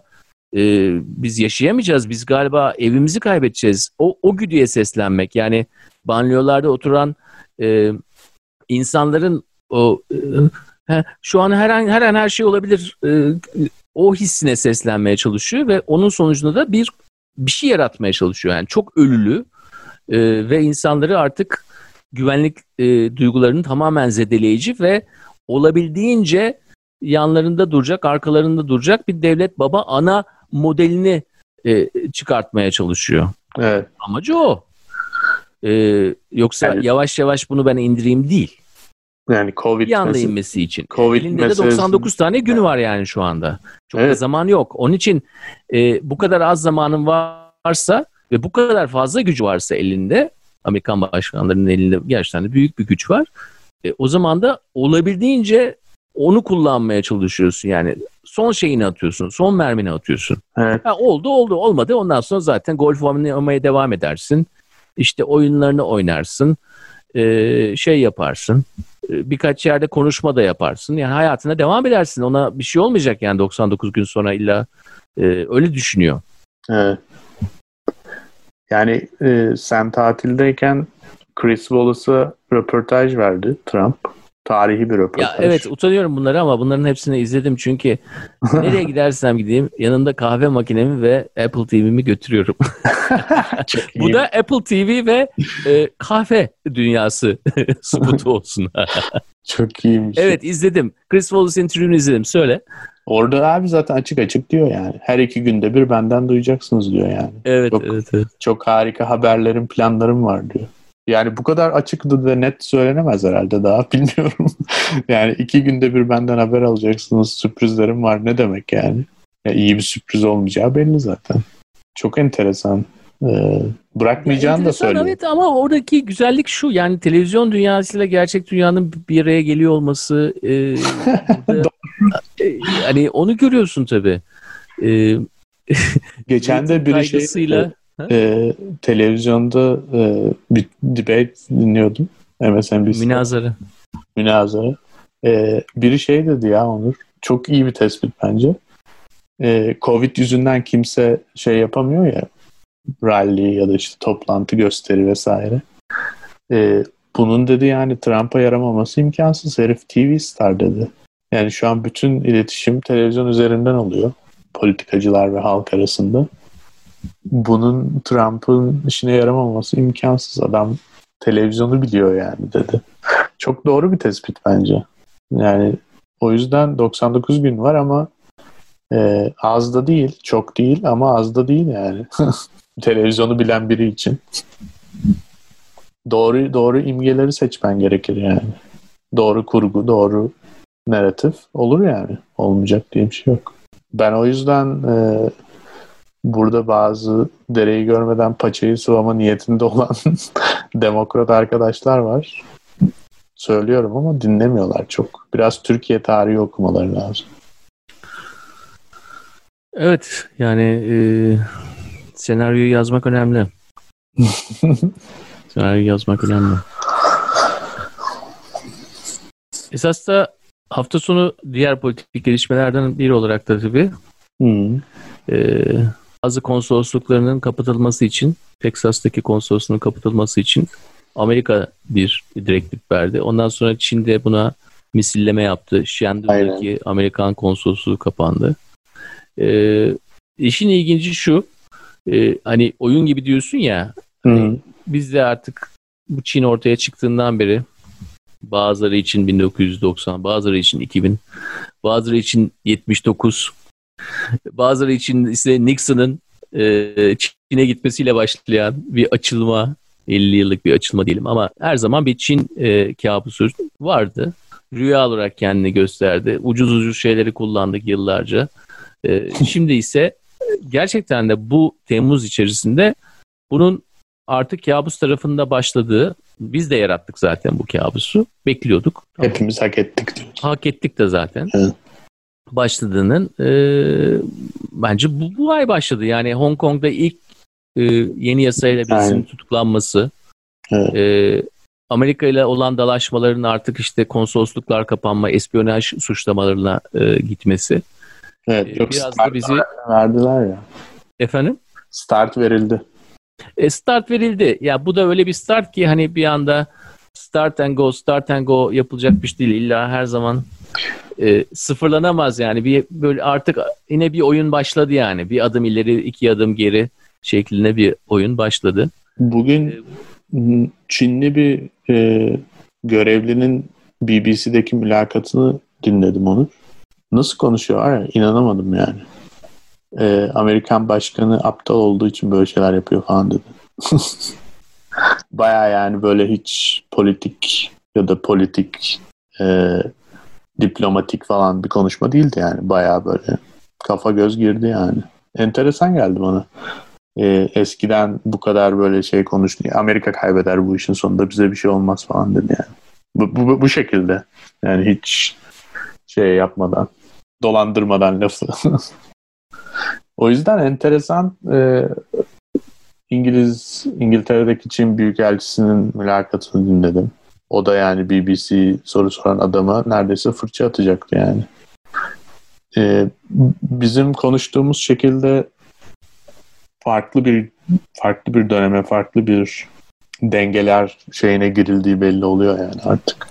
e, biz yaşayamayacağız. Biz galiba evimizi kaybedeceğiz. O, o güdüye seslenmek yani banliyölarda oturan e, insanların o e, şu an her an her an her şey olabilir e, o hissine seslenmeye çalışıyor ve onun sonucunda da bir bir şey yaratmaya çalışıyor. Yani çok ölülü e, ve insanları artık güvenlik e, duygularını tamamen zedeleyici ve olabildiğince yanlarında duracak, arkalarında duracak bir devlet baba ana modelini e, çıkartmaya çalışıyor. Evet. Amacı o. Ee, yoksa evet. yavaş yavaş bunu ben indireyim değil. Yani Covid bir anda inmesi için. Covid Elinde meselesi... de 99 tane günü var yani şu anda. Çok evet. da zaman yok. Onun için e, bu kadar az zamanın varsa ve bu kadar fazla gücü varsa elinde Amerikan başkanlarının elinde gerçekten de büyük bir güç var. E, o zaman da olabildiğince onu kullanmaya çalışıyorsun yani. Son şeyini atıyorsun, son mermini atıyorsun. Evet. Ha, oldu oldu olmadı ondan sonra zaten golf oynamaya devam edersin. İşte oyunlarını oynarsın, e, şey yaparsın, e, birkaç yerde konuşma da yaparsın. Yani hayatına devam edersin. Ona bir şey olmayacak yani 99 gün sonra illa e, öyle düşünüyor. Evet. Yani e, sen tatildeyken Chris Wallace'a röportaj verdi Trump. Tarihi bir röportaj. Ya evet utanıyorum bunları ama bunların hepsini izledim çünkü nereye gidersem gideyim yanında kahve makinemi ve Apple TV'mi götürüyorum. Bu da Apple TV ve e, kahve dünyası spotu olsun. Çok iyiymiş. Evet izledim. Chris Wallace interview'unu izledim. Söyle. Orada abi zaten açık açık diyor yani. Her iki günde bir benden duyacaksınız diyor yani. Evet, çok, evet, evet. Çok harika haberlerim, planlarım var diyor. Yani bu kadar açık ve net söylenemez herhalde daha bilmiyorum. yani iki günde bir benden haber alacaksınız sürprizlerim var ne demek yani. Ya iyi bir sürpriz olmayacağı belli zaten. Çok enteresan. Ee, bırakmayacağını ya da söylüyor. Evet ama oradaki güzellik şu yani televizyon dünyasıyla gerçek dünyanın bir araya geliyor olması e, burada, e, hani onu görüyorsun tabii. E, Geçen de bir şey e, televizyonda e, bir debate dinliyordum. MSNBC'de. Münazara. Münazara. E, biri şey dedi ya Onur. Çok iyi bir tespit bence. E, Covid yüzünden kimse şey yapamıyor ya rally ya da işte toplantı gösteri vesaire. E, bunun dedi yani Trump'a yaramaması imkansız. Herif TV star dedi. Yani şu an bütün iletişim televizyon üzerinden oluyor. Politikacılar ve halk arasında bunun Trump'ın işine yaramaması imkansız. Adam televizyonu biliyor yani dedi. Çok doğru bir tespit bence. Yani o yüzden 99 gün var ama e, az da değil, çok değil ama az da değil yani. Televizyonu bilen biri için. Doğru doğru imgeleri seçmen gerekir yani. Doğru kurgu, doğru narratif olur yani. Olmayacak diye bir şey yok. Ben o yüzden e, burada bazı dereyi görmeden paçayı sıvama niyetinde olan demokrat arkadaşlar var. Söylüyorum ama dinlemiyorlar çok. Biraz Türkiye tarihi okumaları lazım. Evet yani e, senaryoyu yazmak önemli. senaryoyu yazmak önemli. Esas da hafta sonu diğer politik gelişmelerden biri olarak da tabii hmm. e, bazı konsolosluklarının kapatılması için, Texas'taki konsolosluğunun kapatılması için Amerika bir direktif verdi. Ondan sonra Çin de buna misilleme yaptı. Şendur'daki Amerikan konsolosluğu kapandı. Ee, işin ilginci şu, e, hani oyun gibi diyorsun ya, hani biz de artık bu Çin ortaya çıktığından beri bazıları için 1990, bazıları için 2000, bazıları için 79, Bazıları için ise Nixon'ın e, Çin'e gitmesiyle başlayan bir açılma, 50 yıllık bir açılma diyelim ama her zaman bir Çin e, kabusu vardı. Rüya olarak kendini gösterdi. Ucuz ucuz şeyleri kullandık yıllarca. E, şimdi ise gerçekten de bu Temmuz içerisinde bunun artık kabus tarafında başladığı, biz de yarattık zaten bu kabusu. Bekliyorduk. Hepimiz hak ettik. Hak ettik de zaten. Evet başladığının e, bence bu, bu ay başladı. Yani Hong Kong'da ilk e, yeni yasayla birisinin tutuklanması, evet. e, Amerika ile olan dalaşmaların artık işte konsolosluklar kapanma, espiyonaj suçlamalarına e, gitmesi. Evet, Ee, çok biraz da bizi- verdiler ya. Efendim? Start verildi. E, start verildi. Ya bu da öyle bir start ki hani bir anda start and go, start and go yapılacak bir şey değil. İlla her zaman e, sıfırlanamaz yani. Bir böyle artık yine bir oyun başladı yani. Bir adım ileri, iki adım geri şeklinde bir oyun başladı. Bugün m, Çinli bir e, görevlinin BBC'deki mülakatını dinledim onu. Nasıl konuşuyor inanamadım yani. E, Amerikan başkanı aptal olduğu için böyle şeyler yapıyor falan dedi. Baya yani böyle hiç politik ya da politik e, diplomatik falan bir konuşma değildi yani. Baya böyle kafa göz girdi yani. Enteresan geldi bana. E, eskiden bu kadar böyle şey konuştu. Amerika kaybeder bu işin sonunda bize bir şey olmaz falan dedi yani. Bu, bu, bu şekilde. Yani hiç şey yapmadan, dolandırmadan lafı. o yüzden enteresan e, İngiliz İngiltere'deki Çin Büyükelçisi'nin mülakatını dinledim. O da yani BBC soru soran adama neredeyse fırça atacaktı yani. E, bizim konuştuğumuz şekilde farklı bir farklı bir döneme, farklı bir dengeler şeyine girildiği belli oluyor yani artık.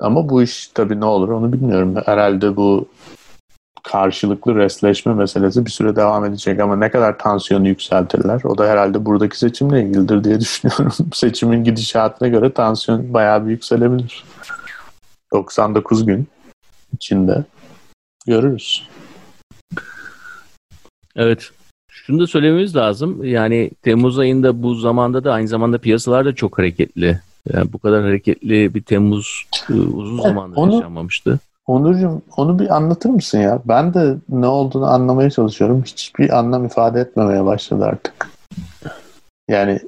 Ama bu iş tabii ne olur onu bilmiyorum. Herhalde bu karşılıklı resleşme meselesi bir süre devam edecek ama ne kadar tansiyonu yükseltirler o da herhalde buradaki seçimle ilgilidir diye düşünüyorum. Seçimin gidişatına göre tansiyon bayağı bir yükselebilir. 99 gün içinde görürüz. Evet. Şunu da söylememiz lazım. Yani Temmuz ayında bu zamanda da aynı zamanda piyasalar da çok hareketli. Yani bu kadar hareketli bir Temmuz e, uzun zamandır onu- yaşanmamıştı. Onurcuğum onu bir anlatır mısın ya? Ben de ne olduğunu anlamaya çalışıyorum. Hiçbir anlam ifade etmemeye başladı artık. Yani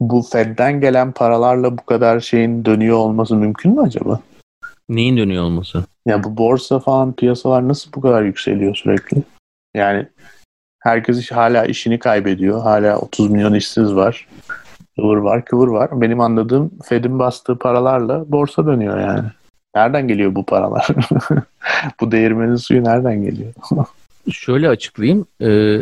bu Fed'den gelen paralarla bu kadar şeyin dönüyor olması mümkün mü acaba? Neyin dönüyor olması? Ya bu borsa falan piyasalar nasıl bu kadar yükseliyor sürekli? Yani herkes iş, hala işini kaybediyor. Hala 30 milyon işsiz var. Kıvır var, kıvır var. Benim anladığım Fed'in bastığı paralarla borsa dönüyor yani. Nereden geliyor bu paralar? bu değirmenin suyu nereden geliyor? Şöyle açıklayayım. Ee,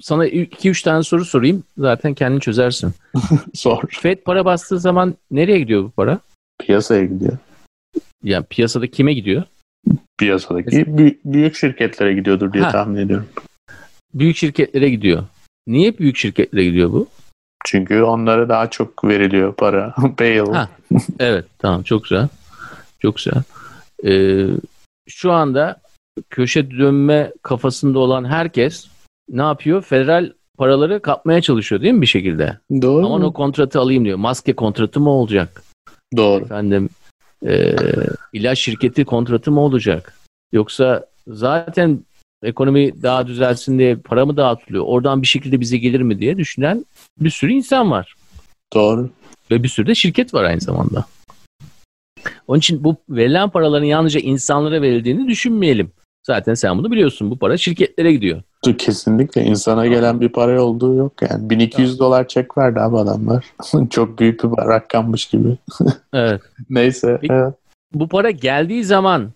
sana 2-3 tane soru sorayım. Zaten kendin çözersin. Sor. Fed para bastığı zaman nereye gidiyor bu para? Piyasaya gidiyor. Yani piyasada kime gidiyor? Piyasadaki bü- büyük şirketlere gidiyordur diye Ha. tahmin ediyorum. Büyük şirketlere gidiyor. Niye büyük şirketlere gidiyor bu? Çünkü onlara daha çok veriliyor para. Bail. Ha. Evet tamam çok güzel. Çok güzel. Ee, şu anda köşe dönme kafasında olan herkes ne yapıyor? Federal paraları kapmaya çalışıyor değil mi bir şekilde? Doğru. Aman mu? o kontratı alayım diyor. Maske kontratı mı olacak? Doğru. Efendim e, ilaç şirketi kontratı mı olacak? Yoksa zaten ekonomi daha düzelsin diye para mı dağıtılıyor? Oradan bir şekilde bize gelir mi diye düşünen bir sürü insan var. Doğru. Ve bir sürü de şirket var aynı zamanda. Onun için bu verilen paraların yalnızca insanlara verildiğini düşünmeyelim. Zaten sen bunu biliyorsun. Bu para şirketlere gidiyor. Kesinlikle insana gelen bir para olduğu yok yani. 1200 dolar çek verdi abi adamlar. Çok büyük bir rakammış gibi. Evet. Neyse. Peki. Evet. Bu para geldiği zaman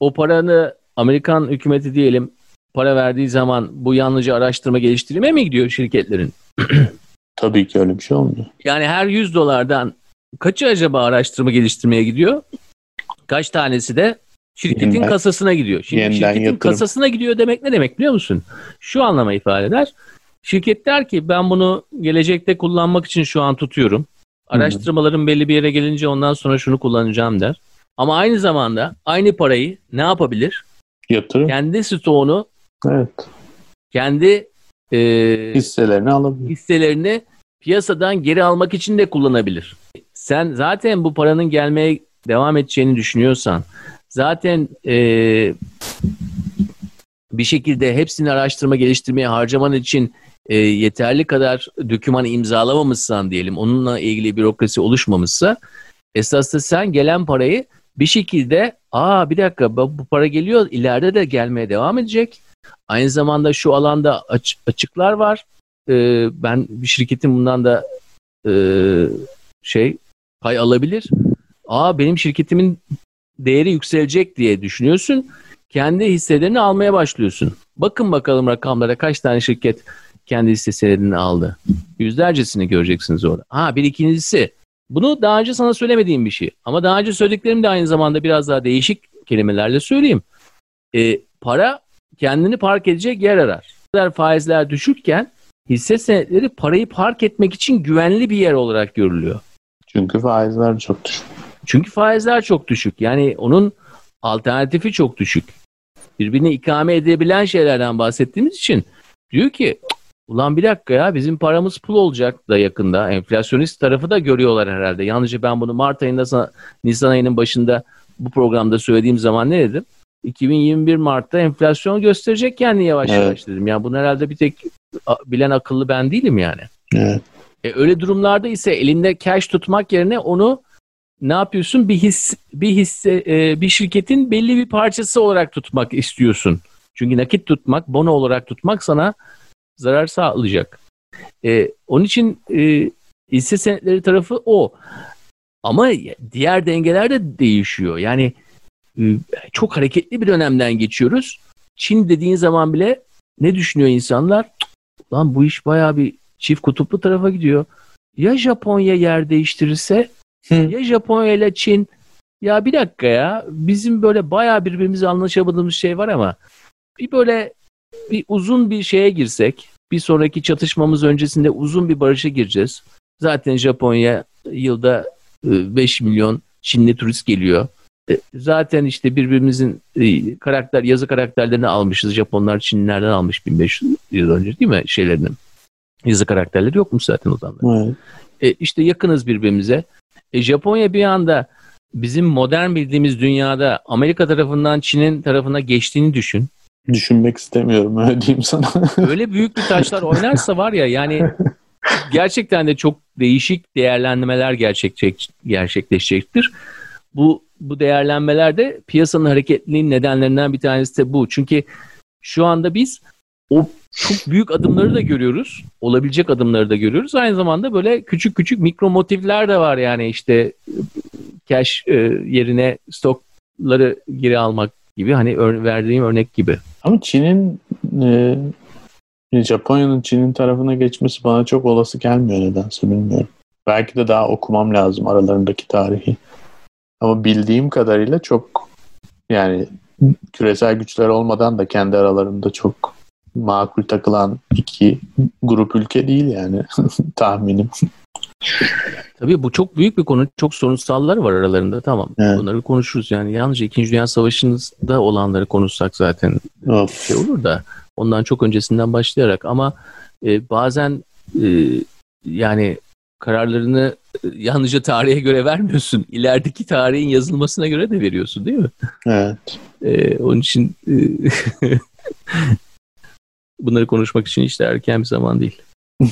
o paranı Amerikan hükümeti diyelim para verdiği zaman bu yalnızca araştırma geliştirmeye mi gidiyor şirketlerin? Tabii ki öyle bir şey olmuyor. Yani her 100 dolardan kaçı acaba araştırma geliştirmeye gidiyor? Kaç tanesi de şirketin Yeniden- kasasına gidiyor. Şimdi yeniden şirketin yatırım. kasasına gidiyor demek ne demek biliyor musun? Şu anlama ifade eder. Şirket der ki ben bunu gelecekte kullanmak için şu an tutuyorum. Araştırmalarım belli bir yere gelince ondan sonra şunu kullanacağım der. Ama aynı zamanda aynı parayı ne yapabilir? Yatırım. Kendi stoğunu, Evet. kendi e, Hisselerini alabilir. hisselerini piyasadan geri almak için de kullanabilir. Sen zaten bu paranın gelmeye devam edeceğini düşünüyorsan, zaten e, bir şekilde hepsini araştırma geliştirmeye harcaman için e, yeterli kadar dokümanı imzalamamışsan diyelim, onunla ilgili bürokrasi oluşmamışsa, esas da sen gelen parayı bir şekilde, aa bir dakika bu para geliyor, ileride de gelmeye devam edecek. Aynı zamanda şu alanda aç- açıklar var. Ee, ben bir şirketin bundan da e, şey pay alabilir. Aa benim şirketimin değeri yükselecek diye düşünüyorsun. Kendi hisselerini almaya başlıyorsun. Bakın bakalım rakamlara kaç tane şirket kendi hisse senedini aldı. Yüzlercesini göreceksiniz orada. Ha bir ikincisi bunu daha önce sana söylemediğim bir şey. Ama daha önce söylediklerim de aynı zamanda biraz daha değişik kelimelerle söyleyeyim. E, para kendini park edecek yer arar. Faizler düşükken hisse senetleri parayı park etmek için güvenli bir yer olarak görülüyor. Çünkü faizler çok düşük. Çünkü faizler çok düşük. Yani onun alternatifi çok düşük. Birbirine ikame edebilen şeylerden bahsettiğimiz için diyor ki ulan bir dakika ya bizim paramız pul olacak da yakında. Enflasyonist tarafı da görüyorlar herhalde. Yalnızca ben bunu Mart ayında Nisan ayının başında bu programda söylediğim zaman ne dedim? 2021 Mart'ta enflasyon gösterecek yani yavaş evet. yavaş dedim. Yani bunu herhalde bir tek bilen akıllı ben değilim yani. Evet. E, öyle durumlarda ise elinde cash tutmak yerine onu ne yapıyorsun? Bir his bir hisse e, bir şirketin belli bir parçası olarak tutmak istiyorsun. Çünkü nakit tutmak, bono olarak tutmak sana zarar sağlayacak. E, onun için e, hisse senetleri tarafı o. Ama diğer dengeler de değişiyor. Yani e, çok hareketli bir dönemden geçiyoruz. Çin dediğin zaman bile ne düşünüyor insanlar? Lan bu iş bayağı bir çift kutuplu tarafa gidiyor. Ya Japonya yer değiştirirse ya Japonya ile Çin ya bir dakika ya bizim böyle bayağı birbirimize anlaşamadığımız şey var ama bir böyle bir uzun bir şeye girsek bir sonraki çatışmamız öncesinde uzun bir barışa gireceğiz. Zaten Japonya yılda 5 e, milyon Çinli turist geliyor. E, zaten işte birbirimizin e, karakter yazı karakterlerini almışız. Japonlar Çinlilerden almış 1500 yıl önce değil mi şeylerini? Yazı karakterleri yokmuş zaten o zaman. Evet. E, işte yakınız birbirimize. E, Japonya bir anda bizim modern bildiğimiz dünyada Amerika tarafından Çin'in tarafına geçtiğini düşün. Düşünmek istemiyorum öyle diyeyim sana. öyle büyük bir taşlar oynarsa var ya yani gerçekten de çok değişik değerlendirmeler gerçekleşecek, gerçekleşecektir. Bu bu değerlenmelerde piyasanın hareketliliğinin nedenlerinden bir tanesi de bu. Çünkü şu anda biz o çok büyük adımları da görüyoruz. Olabilecek adımları da görüyoruz. Aynı zamanda böyle küçük küçük mikro motifler de var yani işte cash e, yerine stokları geri almak gibi hani verdiğim örnek gibi. Ama Çin'in e, Japonya'nın Çin'in tarafına geçmesi bana çok olası gelmiyor nedense bilmiyorum. Belki de daha okumam lazım aralarındaki tarihi. Ama bildiğim kadarıyla çok yani küresel güçler olmadan da kendi aralarında çok makul takılan iki grup ülke değil yani tahminim. Tabii bu çok büyük bir konu. Çok sorunsallar var aralarında. Tamam. Evet. Bunları konuşuruz. Yani yalnızca 2. Dünya Savaşı'nda olanları konuşsak zaten of. şey olur da ondan çok öncesinden başlayarak ama e, bazen e, yani kararlarını e, yalnızca tarihe göre vermiyorsun. İlerideki tarihin yazılmasına göre de veriyorsun değil mi? Evet. Ee, onun için e, bunları konuşmak için işte erken bir zaman değil.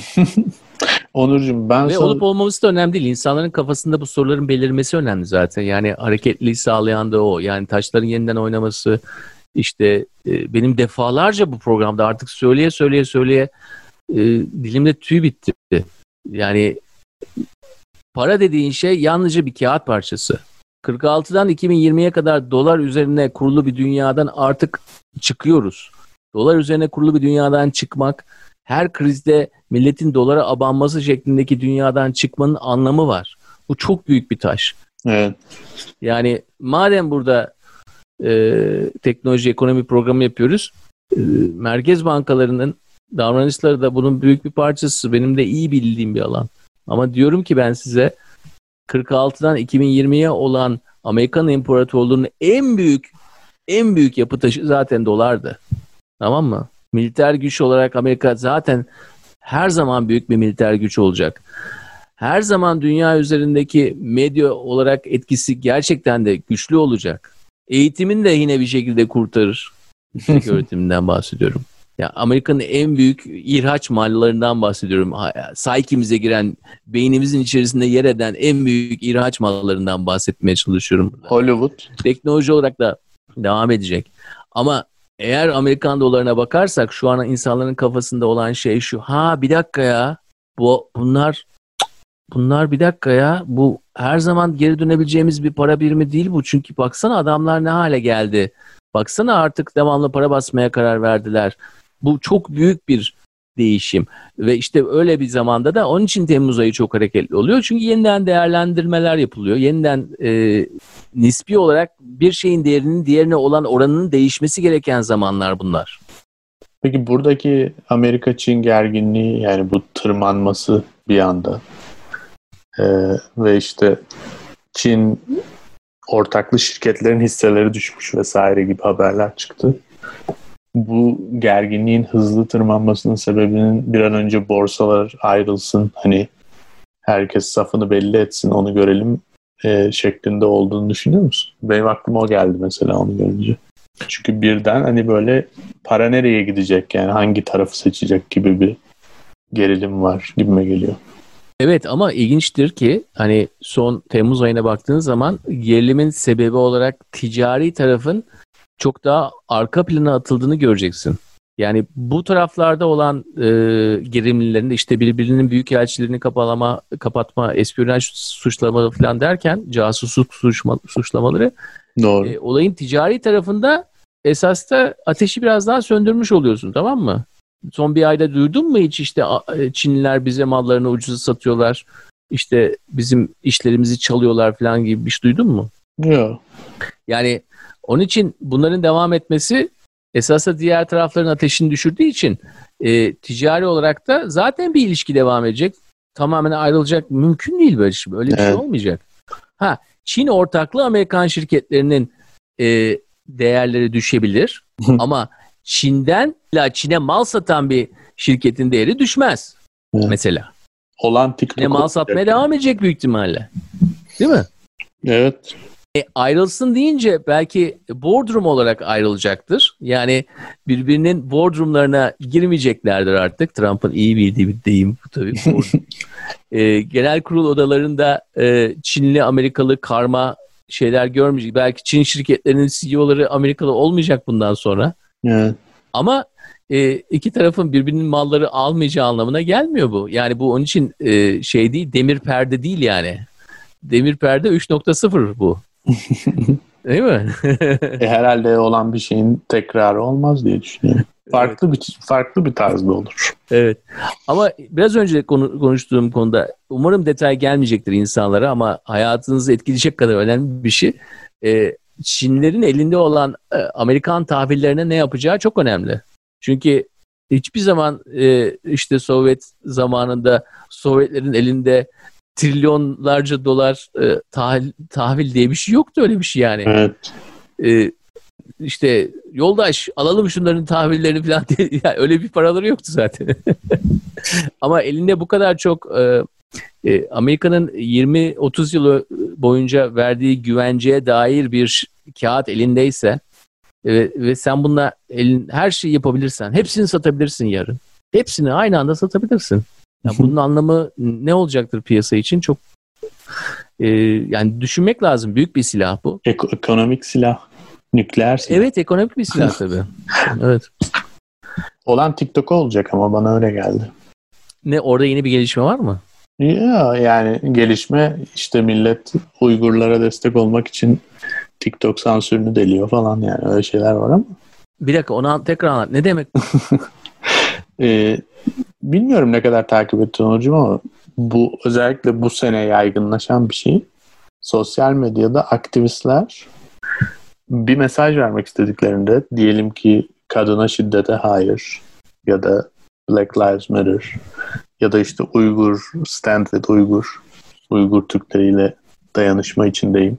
Onurcuğum ben Ve son... olup olmaması da önemli değil. İnsanların kafasında bu soruların belirmesi önemli zaten. Yani hareketliliği sağlayan da o. Yani taşların yeniden oynaması. İşte e, benim defalarca bu programda artık söyleye söyleye söyleye e, dilimde tüy bitti. Yani para dediğin şey yalnızca bir kağıt parçası. 46'dan 2020'ye kadar dolar üzerine kurulu bir dünyadan artık çıkıyoruz. Dolar üzerine kurulu bir dünyadan çıkmak, her krizde milletin dolara abanması şeklindeki dünyadan çıkmanın anlamı var. Bu çok büyük bir taş. Evet. Yani madem burada e, teknoloji ekonomi programı yapıyoruz, e, merkez bankalarının davranışları da bunun büyük bir parçası. Benim de iyi bildiğim bir alan. Ama diyorum ki ben size 46'dan 2020'ye olan Amerikan İmparatorluğu'nun en büyük en büyük yapı taşı zaten dolardı. Tamam mı? Militer güç olarak Amerika zaten her zaman büyük bir militer güç olacak. Her zaman dünya üzerindeki medya olarak etkisi gerçekten de güçlü olacak. Eğitimin de yine bir şekilde kurtarır. Yüksek öğretiminden bahsediyorum. Ya Amerika'nın en büyük ihraç mallarından bahsediyorum. Psyche'mize giren, beynimizin içerisinde yer eden en büyük ihraç mallarından bahsetmeye çalışıyorum. Hollywood. Teknoloji olarak da devam edecek. Ama eğer Amerikan dolarına bakarsak şu an insanların kafasında olan şey şu. Ha bir dakika ya. Bu bunlar bunlar bir dakika ya. Bu her zaman geri dönebileceğimiz bir para birimi değil bu. Çünkü baksana adamlar ne hale geldi. Baksana artık devamlı para basmaya karar verdiler. Bu çok büyük bir değişim. Ve işte öyle bir zamanda da onun için Temmuz ayı çok hareketli oluyor. Çünkü yeniden değerlendirmeler yapılıyor. Yeniden e, nispi olarak bir şeyin değerinin diğerine olan oranının değişmesi gereken zamanlar bunlar. Peki buradaki Amerika-Çin gerginliği yani bu tırmanması bir anda ee, ve işte Çin ortaklı şirketlerin hisseleri düşmüş vesaire gibi haberler çıktı. Bu gerginliğin hızlı tırmanmasının sebebinin bir an önce borsalar ayrılsın hani herkes safını belli etsin onu görelim e, şeklinde olduğunu düşünüyor musun? Benim aklıma o geldi mesela onu görünce. Çünkü birden hani böyle para nereye gidecek yani hangi tarafı seçecek gibi bir gerilim var gibime geliyor. Evet ama ilginçtir ki hani son Temmuz ayına baktığın zaman gerilimin sebebi olarak ticari tarafın çok daha arka plana atıldığını göreceksin. Yani bu taraflarda olan e, gerilimlerin işte birbirinin büyük elçilerini kapalama, kapatma, espiyonaj suçlamaları falan derken casusluk suçma, suçlamaları Doğru. E, olayın ticari tarafında esas da ateşi biraz daha söndürmüş oluyorsun tamam mı? Son bir ayda duydun mu hiç işte e, Çinliler bize mallarını ucuza satıyorlar, işte bizim işlerimizi çalıyorlar falan gibi bir şey duydun mu? Yok. Yani onun için bunların devam etmesi esasında diğer tarafların ateşini düşürdüğü için e, ticari olarak da zaten bir ilişki devam edecek. Tamamen ayrılacak mümkün değil böyle şey. Öyle bir şey evet. şey olmayacak. Ha Çin ortaklı Amerikan şirketlerinin e, değerleri düşebilir ama Çin'den la Çin'e mal satan bir şirketin değeri düşmez. Evet. Mesela. Olan TikTok. Ne mal satmaya devam edecek büyük ihtimalle. Değil mi? Evet. E, ayrılsın deyince belki boardroom olarak ayrılacaktır. Yani birbirinin boardroomlarına girmeyeceklerdir artık. Trump'ın iyi bildiği bir deyim bu tabii. e, genel kurul odalarında e, Çinli Amerikalı karma şeyler görmeyecek. Belki Çin şirketlerinin CEO'ları Amerikalı olmayacak bundan sonra. Evet. Ama e, iki tarafın birbirinin malları almayacağı anlamına gelmiyor bu. Yani bu onun için e, şey değil, demir perde değil yani. Demir perde 3.0 bu. Değil mi? e, herhalde olan bir şeyin tekrarı olmaz diye düşünüyorum. Farklı evet. bir farklı bir tarzda olur. Evet. Ama biraz önce konu, konuştuğum konuda umarım detay gelmeyecektir insanlara ama hayatınızı etkileyecek kadar önemli bir şey. Ee, Çinlerin elinde olan e, Amerikan tahvillerine ne yapacağı çok önemli. Çünkü hiçbir zaman e, işte Sovyet zamanında Sovyetlerin elinde trilyonlarca dolar e, tahvil, tahvil diye bir şey yoktu öyle bir şey yani. Evet. E, işte yoldaş alalım şunların tahvillerini falan diye yani öyle bir paraları yoktu zaten. Ama elinde bu kadar çok e, e, Amerika'nın 20-30 yıl boyunca verdiği güvenceye dair bir kağıt elindeyse e, ve sen bununla elin, her şeyi yapabilirsen hepsini satabilirsin yarın. Hepsini aynı anda satabilirsin. Yani bunun anlamı ne olacaktır piyasa için çok e, yani düşünmek lazım. Büyük bir silah bu. Ek- ekonomik silah. Nükleer silah. Evet ekonomik bir silah tabii. evet. Olan TikTok olacak ama bana öyle geldi. Ne orada yeni bir gelişme var mı? Ya yani gelişme işte millet Uygurlara destek olmak için TikTok sansürünü deliyor falan yani öyle şeyler var ama. Bir dakika onu tekrar anlat. Ne demek? ee, bilmiyorum ne kadar takip ettin hocam ama bu özellikle bu sene yaygınlaşan bir şey. Sosyal medyada aktivistler bir mesaj vermek istediklerinde diyelim ki kadına şiddete hayır ya da Black Lives Matter ya da işte Uygur, Stand with Uygur, Uygur Türkleriyle dayanışma içindeyim.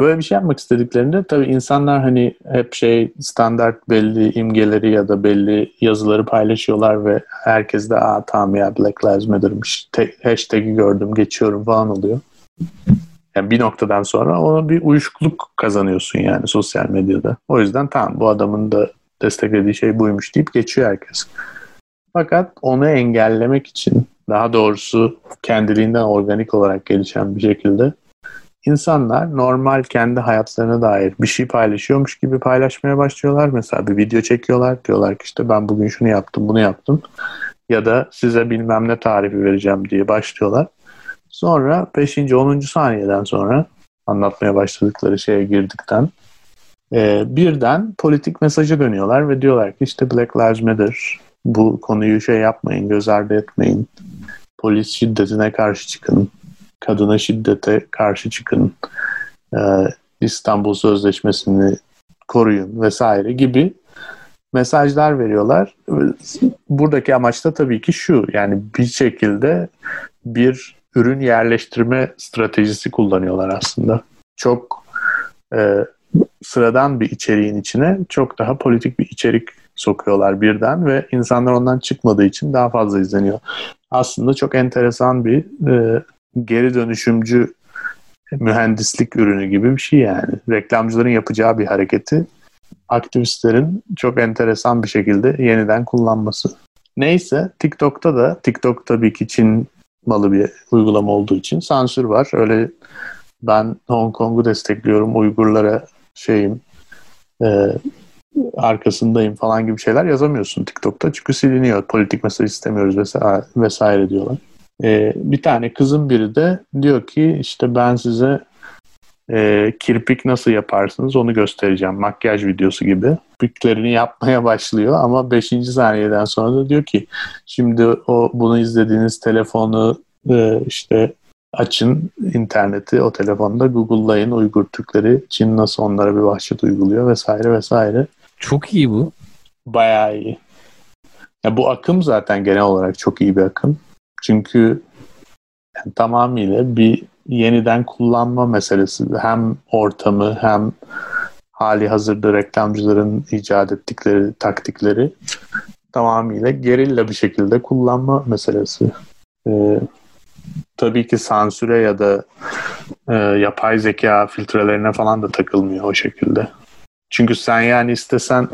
Böyle bir şey yapmak istediklerinde tabii insanlar hani hep şey standart belli imgeleri ya da belli yazıları paylaşıyorlar ve herkes de aa tamam ya Black Lives Matter'mış hashtag'i gördüm geçiyorum falan oluyor. Yani bir noktadan sonra ona bir uyuşukluk kazanıyorsun yani sosyal medyada. O yüzden tamam bu adamın da desteklediği şey buymuş deyip geçiyor herkes. Fakat onu engellemek için daha doğrusu kendiliğinden organik olarak gelişen bir şekilde insanlar normal kendi hayatlarına dair bir şey paylaşıyormuş gibi paylaşmaya başlıyorlar. Mesela bir video çekiyorlar. Diyorlar ki işte ben bugün şunu yaptım, bunu yaptım. Ya da size bilmem ne tarifi vereceğim diye başlıyorlar. Sonra 5. 10. saniyeden sonra anlatmaya başladıkları şeye girdikten e, birden politik mesaja dönüyorlar ve diyorlar ki işte Black Lives Matter bu konuyu şey yapmayın, göz ardı etmeyin. Polis şiddetine karşı çıkın. Kadına şiddete karşı çıkın. E, İstanbul Sözleşmesi'ni koruyun vesaire gibi mesajlar veriyorlar. Buradaki amaç da tabii ki şu yani bir şekilde bir ürün yerleştirme stratejisi kullanıyorlar aslında. Çok e, sıradan bir içeriğin içine çok daha politik bir içerik sokuyorlar birden ve insanlar ondan çıkmadığı için daha fazla izleniyor. Aslında çok enteresan bir e, geri dönüşümcü mühendislik ürünü gibi bir şey yani. Reklamcıların yapacağı bir hareketi aktivistlerin çok enteresan bir şekilde yeniden kullanması. Neyse TikTok'ta da TikTok tabii ki Çin malı bir uygulama olduğu için sansür var. Öyle ben Hong Kong'u destekliyorum, Uygurlara şeyim, e, arkasındayım falan gibi şeyler yazamıyorsun TikTok'ta. Çünkü siliniyor. Politik mesaj istemiyoruz vesaire, vesaire diyorlar. E, bir tane kızın biri de diyor ki işte ben size e, kirpik nasıl yaparsınız onu göstereceğim. Makyaj videosu gibi. Kirpiklerini yapmaya başlıyor ama 5. saniyeden sonra da diyor ki şimdi o bunu izlediğiniz telefonu e, işte açın interneti o telefonda Google'layın Uygur Türkleri Çin nasıl onlara bir vahşet uyguluyor vesaire vesaire. Çok iyi bu. Bayağı iyi. Ya bu akım zaten genel olarak çok iyi bir akım. Çünkü yani tamamıyla bir yeniden kullanma meselesi. Hem ortamı hem hali hazırda reklamcıların icat ettikleri taktikleri tamamıyla gerilla bir şekilde kullanma meselesi. Ee, tabii ki sansüre ya da e, yapay zeka filtrelerine falan da takılmıyor o şekilde. Çünkü sen yani istesen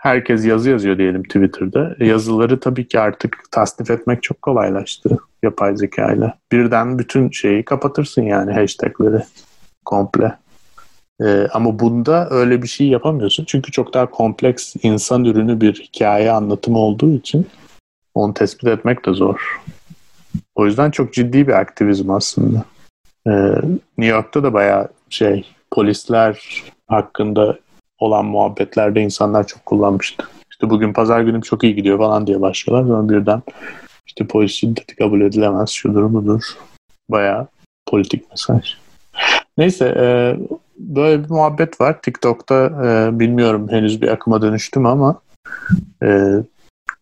herkes yazı yazıyor diyelim Twitter'da. E, yazıları tabii ki artık tasnif etmek çok kolaylaştı yapay zeka ile. Birden bütün şeyi kapatırsın yani hashtagleri komple. Ee, ama bunda öyle bir şey yapamıyorsun. Çünkü çok daha kompleks insan ürünü bir hikaye anlatımı olduğu için onu tespit etmek de zor. O yüzden çok ciddi bir aktivizm aslında. Ee, New York'ta da bayağı şey polisler hakkında olan muhabbetlerde insanlar çok kullanmıştı. İşte bugün pazar günüm çok iyi gidiyor falan diye başlıyorlar. Sonra birden işte polis şiddeti kabul edilemez, şudur budur. Bayağı politik mesaj. Neyse e, böyle bir muhabbet var. TikTok'ta e, bilmiyorum henüz bir akıma dönüştüm ama e,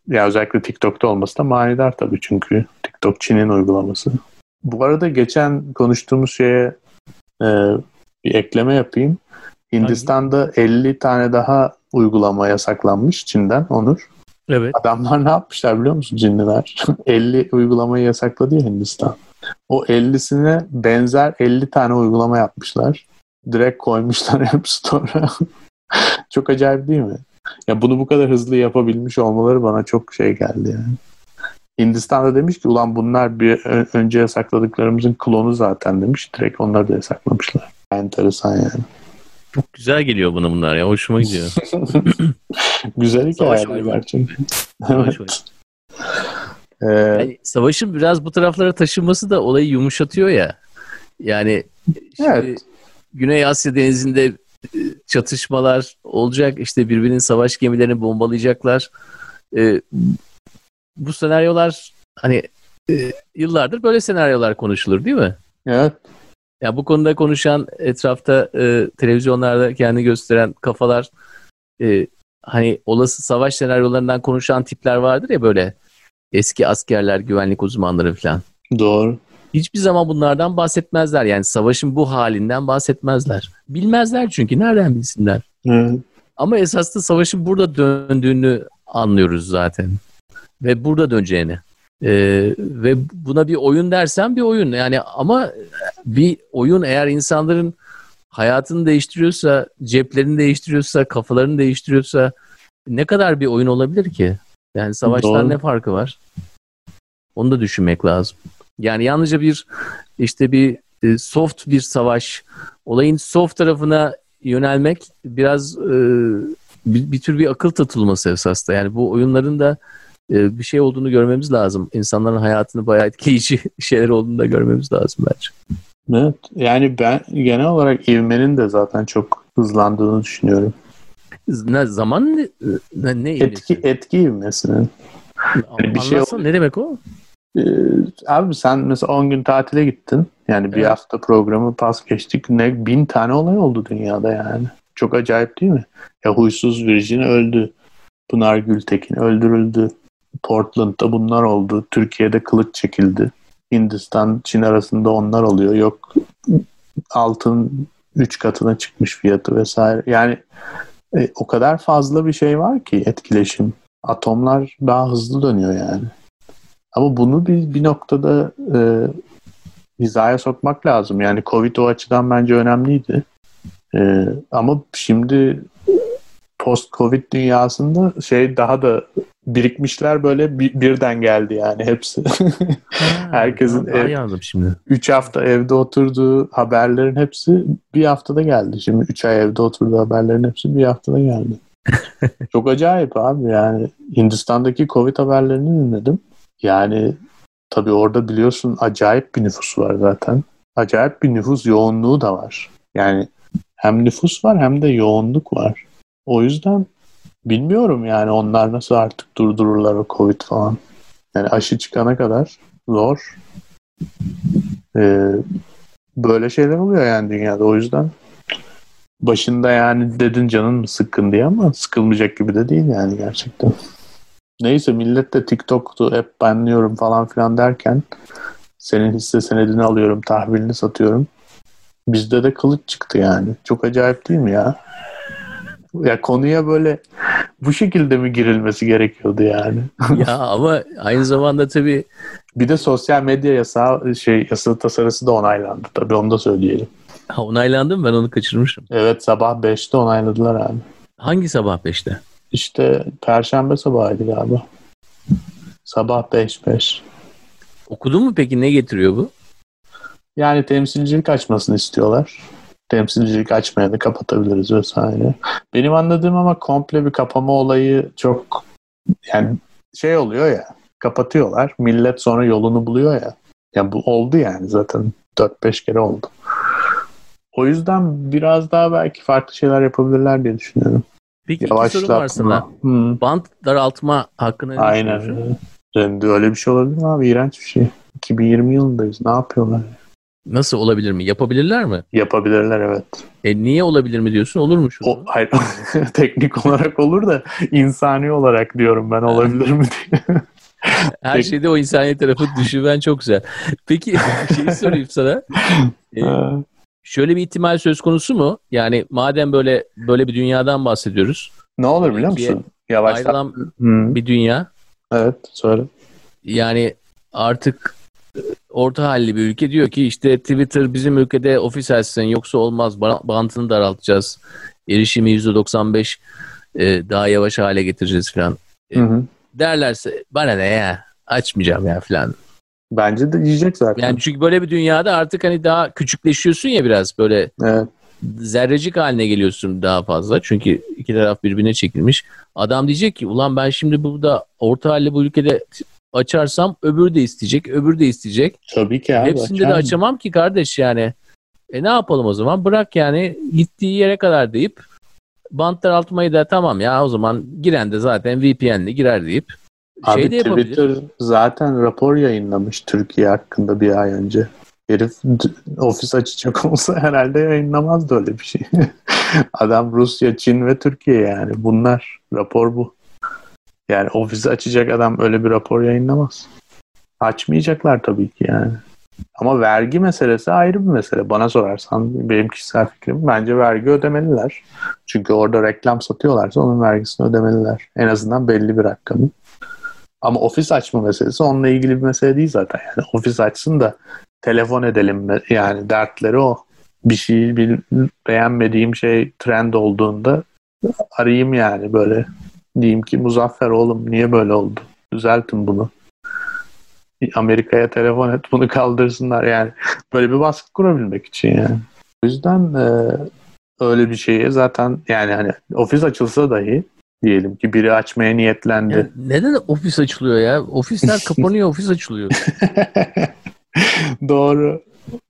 ya özellikle TikTok'ta olması da manidar tabii çünkü TikTok Çin'in uygulaması. Bu arada geçen konuştuğumuz şeye e, bir ekleme yapayım. Hindistan'da 50 tane daha uygulama yasaklanmış Çin'den Onur. Evet. Adamlar ne yapmışlar biliyor musun Çinliler? 50 uygulamayı yasakladı ya Hindistan. O 50'sine benzer 50 tane uygulama yapmışlar. Direkt koymuşlar App Store'a. çok acayip değil mi? Ya bunu bu kadar hızlı yapabilmiş olmaları bana çok şey geldi yani. Hindistan'da demiş ki ulan bunlar bir önce yasakladıklarımızın klonu zaten demiş. Direkt onları da yasaklamışlar. Enteresan yani. Çok güzel geliyor buna bunlar ya. Hoşuma gidiyor. güzel hikayeler gerçekten. evet. Ee, yani savaşın biraz bu taraflara taşınması da olayı yumuşatıyor ya. Yani şimdi evet. Güney Asya denizinde e, çatışmalar olacak. İşte birbirinin savaş gemilerini bombalayacaklar. Ee, bu senaryolar hani e, yıllardır böyle senaryolar konuşulur değil mi? Evet. Ya bu konuda konuşan etrafta e, televizyonlarda kendini gösteren kafalar e, hani olası savaş senaryolarından konuşan tipler vardır ya böyle eski askerler, güvenlik uzmanları falan. Doğru. Hiçbir zaman bunlardan bahsetmezler. Yani savaşın bu halinden bahsetmezler. Bilmezler çünkü. Nereden bilsinler? Hı. Ama esasında savaşın burada döndüğünü anlıyoruz zaten. Ve burada döneceğini. Ee, ve buna bir oyun dersen bir oyun. Yani ama bir oyun eğer insanların hayatını değiştiriyorsa, ceplerini değiştiriyorsa, kafalarını değiştiriyorsa ne kadar bir oyun olabilir ki? Yani savaştan Doğru. ne farkı var? Onu da düşünmek lazım. Yani yalnızca bir işte bir e, soft bir savaş, olayın soft tarafına yönelmek biraz e, bir, bir tür bir akıl tutulması esasında. Yani bu oyunların da e, bir şey olduğunu görmemiz lazım. İnsanların hayatını bayağı etkileyici şeyler olduğunu da görmemiz lazım bence. Evet. Yani ben genel olarak ivmenin de zaten çok hızlandığını düşünüyorum. Ne zaman ne, ne, ne etki etki ivmesinin. Yani bir şey ne demek o? Ee, abi sen mesela 10 gün tatile gittin. Yani bir evet. hafta programı pas geçtik. Ne bin tane olay oldu dünyada yani. Çok acayip değil mi? Ya huysuz Virgin öldü. Pınar Gültekin öldürüldü. Portland'da bunlar oldu. Türkiye'de kılıç çekildi. Hindistan, Çin arasında onlar oluyor. Yok altın 3 katına çıkmış fiyatı vesaire. Yani e, o kadar fazla bir şey var ki etkileşim. Atomlar daha hızlı dönüyor yani. Ama bunu bir, bir noktada e, hizaya sokmak lazım. Yani Covid o açıdan bence önemliydi. E, ama şimdi post-Covid dünyasında şey daha da birikmişler böyle bir, birden geldi yani hepsi. Ha, Herkesin ev, şimdi. 3 hafta evde oturduğu haberlerin hepsi bir haftada geldi. Şimdi 3 ay evde oturduğu haberlerin hepsi bir haftada geldi. Çok acayip abi yani Hindistan'daki Covid haberlerini dinledim. Yani tabii orada biliyorsun acayip bir nüfus var zaten. Acayip bir nüfus yoğunluğu da var. Yani hem nüfus var hem de yoğunluk var. O yüzden bilmiyorum yani onlar nasıl artık durdururlar o Covid falan. Yani aşı çıkana kadar zor. Ee, böyle şeyler oluyor yani dünyada. O yüzden başında yani dedin canın mı sıkkın diye ama sıkılmayacak gibi de değil yani gerçekten. Neyse millet de TikTok'tu hep banlıyorum falan filan derken senin hisse senedini alıyorum, tahvilini satıyorum. Bizde de kılıç çıktı yani. Çok acayip değil mi ya? Ya konuya böyle bu şekilde mi girilmesi gerekiyordu yani? ya ama aynı zamanda tabii bir de sosyal medya yasağı şey yasa tasarısı da onaylandı tabii onu da söyleyelim. Ha, onaylandı mı? Ben onu kaçırmışım. Evet sabah 5'te onayladılar abi. Hangi sabah 5'te? İşte Perşembe sabahıydı galiba. Sabah 5-5. Okudun mu peki ne getiriyor bu? Yani temsilcilik açmasını istiyorlar. Temsilcilik açmaya da kapatabiliriz vesaire. Benim anladığım ama komple bir kapama olayı çok yani şey oluyor ya kapatıyorlar. Millet sonra yolunu buluyor ya. Ya bu oldu yani zaten 4-5 kere oldu. O yüzden biraz daha belki farklı şeyler yapabilirler diye düşünüyorum. Peki iki soru var sana. Hmm. Bant daraltma hakkında ne Aynen. Şimdi öyle bir şey olabilir mi abi? İğrenç bir şey. 2020 yılındayız. Ne yapıyorlar? Nasıl olabilir mi? Yapabilirler mi? Yapabilirler evet. E niye olabilir mi diyorsun? Olur mu şu? O, hayır, teknik olarak olur da insani olarak diyorum ben olabilir mi diye. Her şeyde o insani tarafı düşünmen çok güzel. Peki şey sorayım sana. Ee, Şöyle bir ihtimal söz konusu mu? Yani madem böyle böyle bir dünyadan bahsediyoruz. Ne olur biliyor musun? Yavaştan. Ayrılan hmm. bir dünya. Evet söyle. Yani artık orta halli bir ülke diyor ki işte Twitter bizim ülkede ofis açsın yoksa olmaz bantını daraltacağız. Erişimi %95 e, daha yavaş hale getireceğiz falan. E, hı hı. Derlerse bana ne ya açmayacağım ya falan. Bence de diyecek zaten. Yani çünkü böyle bir dünyada artık hani daha küçükleşiyorsun ya biraz böyle evet. zerrecik haline geliyorsun daha fazla. Çünkü iki taraf birbirine çekilmiş. Adam diyecek ki ulan ben şimdi burada orta halli bu ülkede açarsam öbür de isteyecek, öbür de isteyecek. Tabii ki abi. Hepsinde de açamam ki kardeş yani. E ne yapalım o zaman? Bırak yani gittiği yere kadar deyip bant daraltmayı da tamam ya o zaman giren de zaten VPN'le girer deyip Abi şey de Twitter zaten rapor yayınlamış Türkiye hakkında bir ay önce. Herif ofis açacak olsa herhalde yayınlamazdı öyle bir şey. Adam Rusya, Çin ve Türkiye yani. Bunlar. Rapor bu. Yani ofisi açacak adam öyle bir rapor yayınlamaz. Açmayacaklar tabii ki yani. Ama vergi meselesi ayrı bir mesele. Bana sorarsan benim kişisel fikrim bence vergi ödemeliler. Çünkü orada reklam satıyorlarsa onun vergisini ödemeliler. En azından belli bir rakamı. Ama ofis açma meselesi onunla ilgili bir mesele değil zaten. Yani ofis açsın da telefon edelim yani dertleri o. Bir şey bir beğenmediğim şey trend olduğunda arayayım yani böyle diyeyim ki Muzaffer oğlum niye böyle oldu? Düzeltin bunu. Amerika'ya telefon et bunu kaldırsınlar yani. Böyle bir baskı kurabilmek için yani. O yüzden e, öyle bir şeye zaten yani hani ofis açılsa dahi Diyelim ki biri açmaya niyetlendi. Ya neden ofis açılıyor ya? Ofisler kapanıyor, ofis açılıyor. Doğru.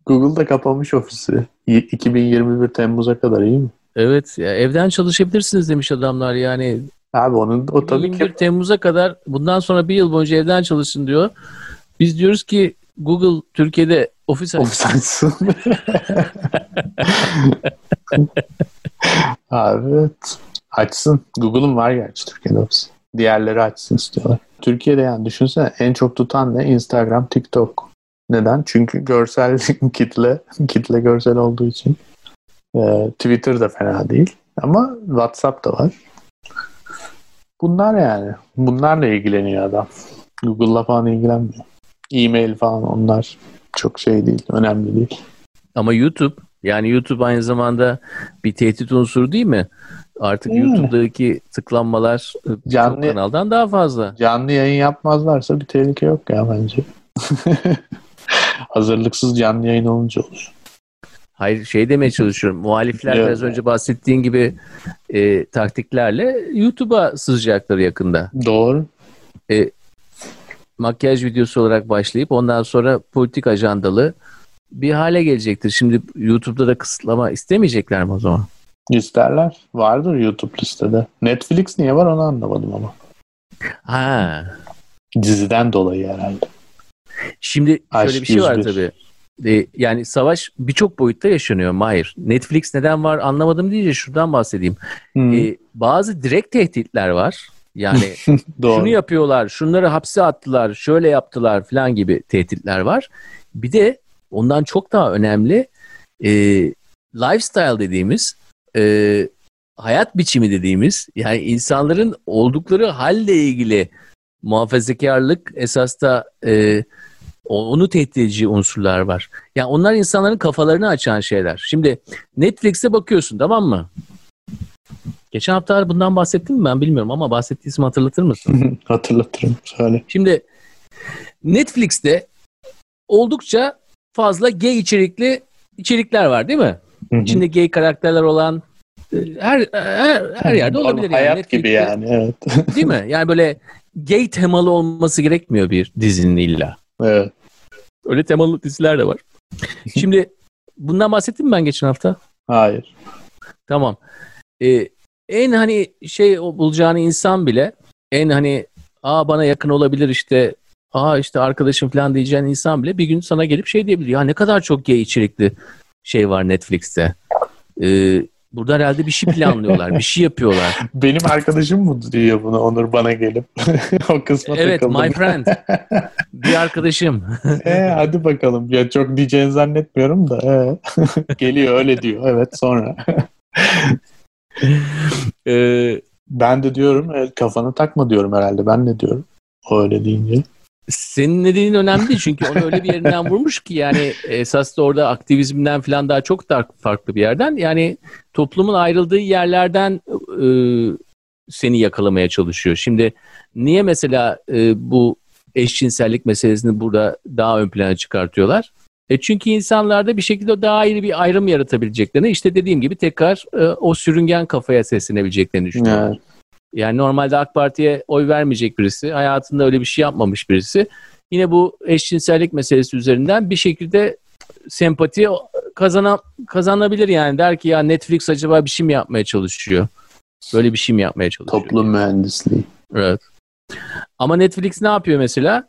Google da kapamış ofisi. Y- 2021 Temmuz'a kadar iyi mi? Evet, ya evden çalışabilirsiniz demiş adamlar yani. Abi onun o tabii 21 ki Temmuz'a kadar bundan sonra bir yıl boyunca evden çalışın diyor. Biz diyoruz ki Google Türkiye'de ofis aç. ofis açsın. Abi evet. Açsın. Google'un var gerçi Türkiye'de ofis. Diğerleri açsın istiyorlar. Türkiye'de yani düşünsene en çok tutan ne? Instagram, TikTok. Neden? Çünkü görsel kitle, kitle görsel olduğu için. Ee, Twitter da fena değil. Ama WhatsApp da var. Bunlar yani. Bunlarla ilgileniyor adam. Google'la falan ilgilenmiyor. E-mail falan onlar çok şey değil. Önemli değil. Ama YouTube yani YouTube aynı zamanda bir tehdit unsuru değil mi? Artık Hmm. YouTube'daki tıklanmalar e, Canlı- kanaldan daha fazla. Canlı yayın yapmazlarsa bir tehlike yok ya bence. Hazırlıksız canlı yayın olunca olur. Hayır şey demeye çalışıyorum. Muhalifler Evet. biraz önce bahsettiğin gibi e, taktiklerle YouTube'a sızacaklar yakında. Doğru. Makyaj videosu olarak başlayıp ondan sonra politik ajandalı bir hale gelecektir. Şimdi YouTube'da da kısıtlama istemeyecekler mi o zaman? İsterler. Vardır YouTube listede. Netflix niye var onu anlamadım ama. Ha. Diziden dolayı herhalde. Şimdi şöyle Aşk bir şey var 101. tabii. E, yani savaş birçok boyutta yaşanıyor Mahir. Netflix neden var anlamadım deyince şuradan bahsedeyim. Hmm, E, bazı direkt tehditler var. Yani doğru. şunu yapıyorlar, şunları hapse attılar, şöyle yaptılar falan gibi tehditler var. Bir de ondan çok daha önemli e, lifestyle dediğimiz e, hayat biçimi dediğimiz yani insanların oldukları halle ilgili muhafazakarlık esas da e, onu tehdit edici unsurlar var. Yani onlar insanların kafalarını açan şeyler. Şimdi Netflix'e bakıyorsun tamam mı? Geçen hafta bundan bahsettim mi ben bilmiyorum ama bahsettiysem hatırlatır mısın? Hatırlatırım. Söyle. Şimdi Netflix'te oldukça fazla gay içerikli içerikler var değil mi? İçinde gay karakterler olan e, her her, her yerde olabilir yani. Hayat Netflix'te, gibi yani. Evet. Değil mi? Yani böyle gay temalı olması gerekmiyor bir dizinin illa. evet. Öyle temalı diziler de var. Şimdi bundan bahsettim mi ben geçen hafta? Hayır. Tamam. Ee, en hani şey bulacağını insan bile en hani aa bana yakın olabilir işte aa işte arkadaşım falan diyeceğin insan bile bir gün sana gelip şey diyebilir. Ya ne kadar çok gay içerikli şey var Netflix'te. Ee, burada herhalde bir şey planlıyorlar. bir şey yapıyorlar. Benim arkadaşım mı diyor bunu Onur bana gelip? o kısma evet takıldım. my friend. Bir arkadaşım. E, hadi bakalım. Ya çok diyeceğini zannetmiyorum da. e. Geliyor öyle diyor. Evet sonra. Ee, Ben de diyorum e, kafanı takma diyorum herhalde. Ben ne diyorum? O öyle deyince. Senin dediğin önemli çünkü onu öyle bir yerinden vurmuş ki yani esas da orada aktivizmden falan daha çok da farklı bir yerden yani toplumun ayrıldığı yerlerden e, seni yakalamaya çalışıyor. Şimdi niye mesela e, bu eşcinsellik meselesini burada daha ön plana çıkartıyorlar? E çünkü insanlarda bir şekilde daha ayrı bir ayrım yaratabileceklerini işte dediğim gibi tekrar e, o sürüngen kafaya seslenebileceklerini düşünüyorlar. Evet. Yani normalde AK Parti'ye oy vermeyecek birisi, hayatında öyle bir şey yapmamış birisi. Yine bu eşcinsellik meselesi üzerinden bir şekilde sempati kazana, kazanabilir yani. Der ki ya Netflix acaba bir şey mi yapmaya çalışıyor? Böyle bir şey mi yapmaya çalışıyor? Toplum mühendisliği. Evet. Ama Netflix ne yapıyor mesela?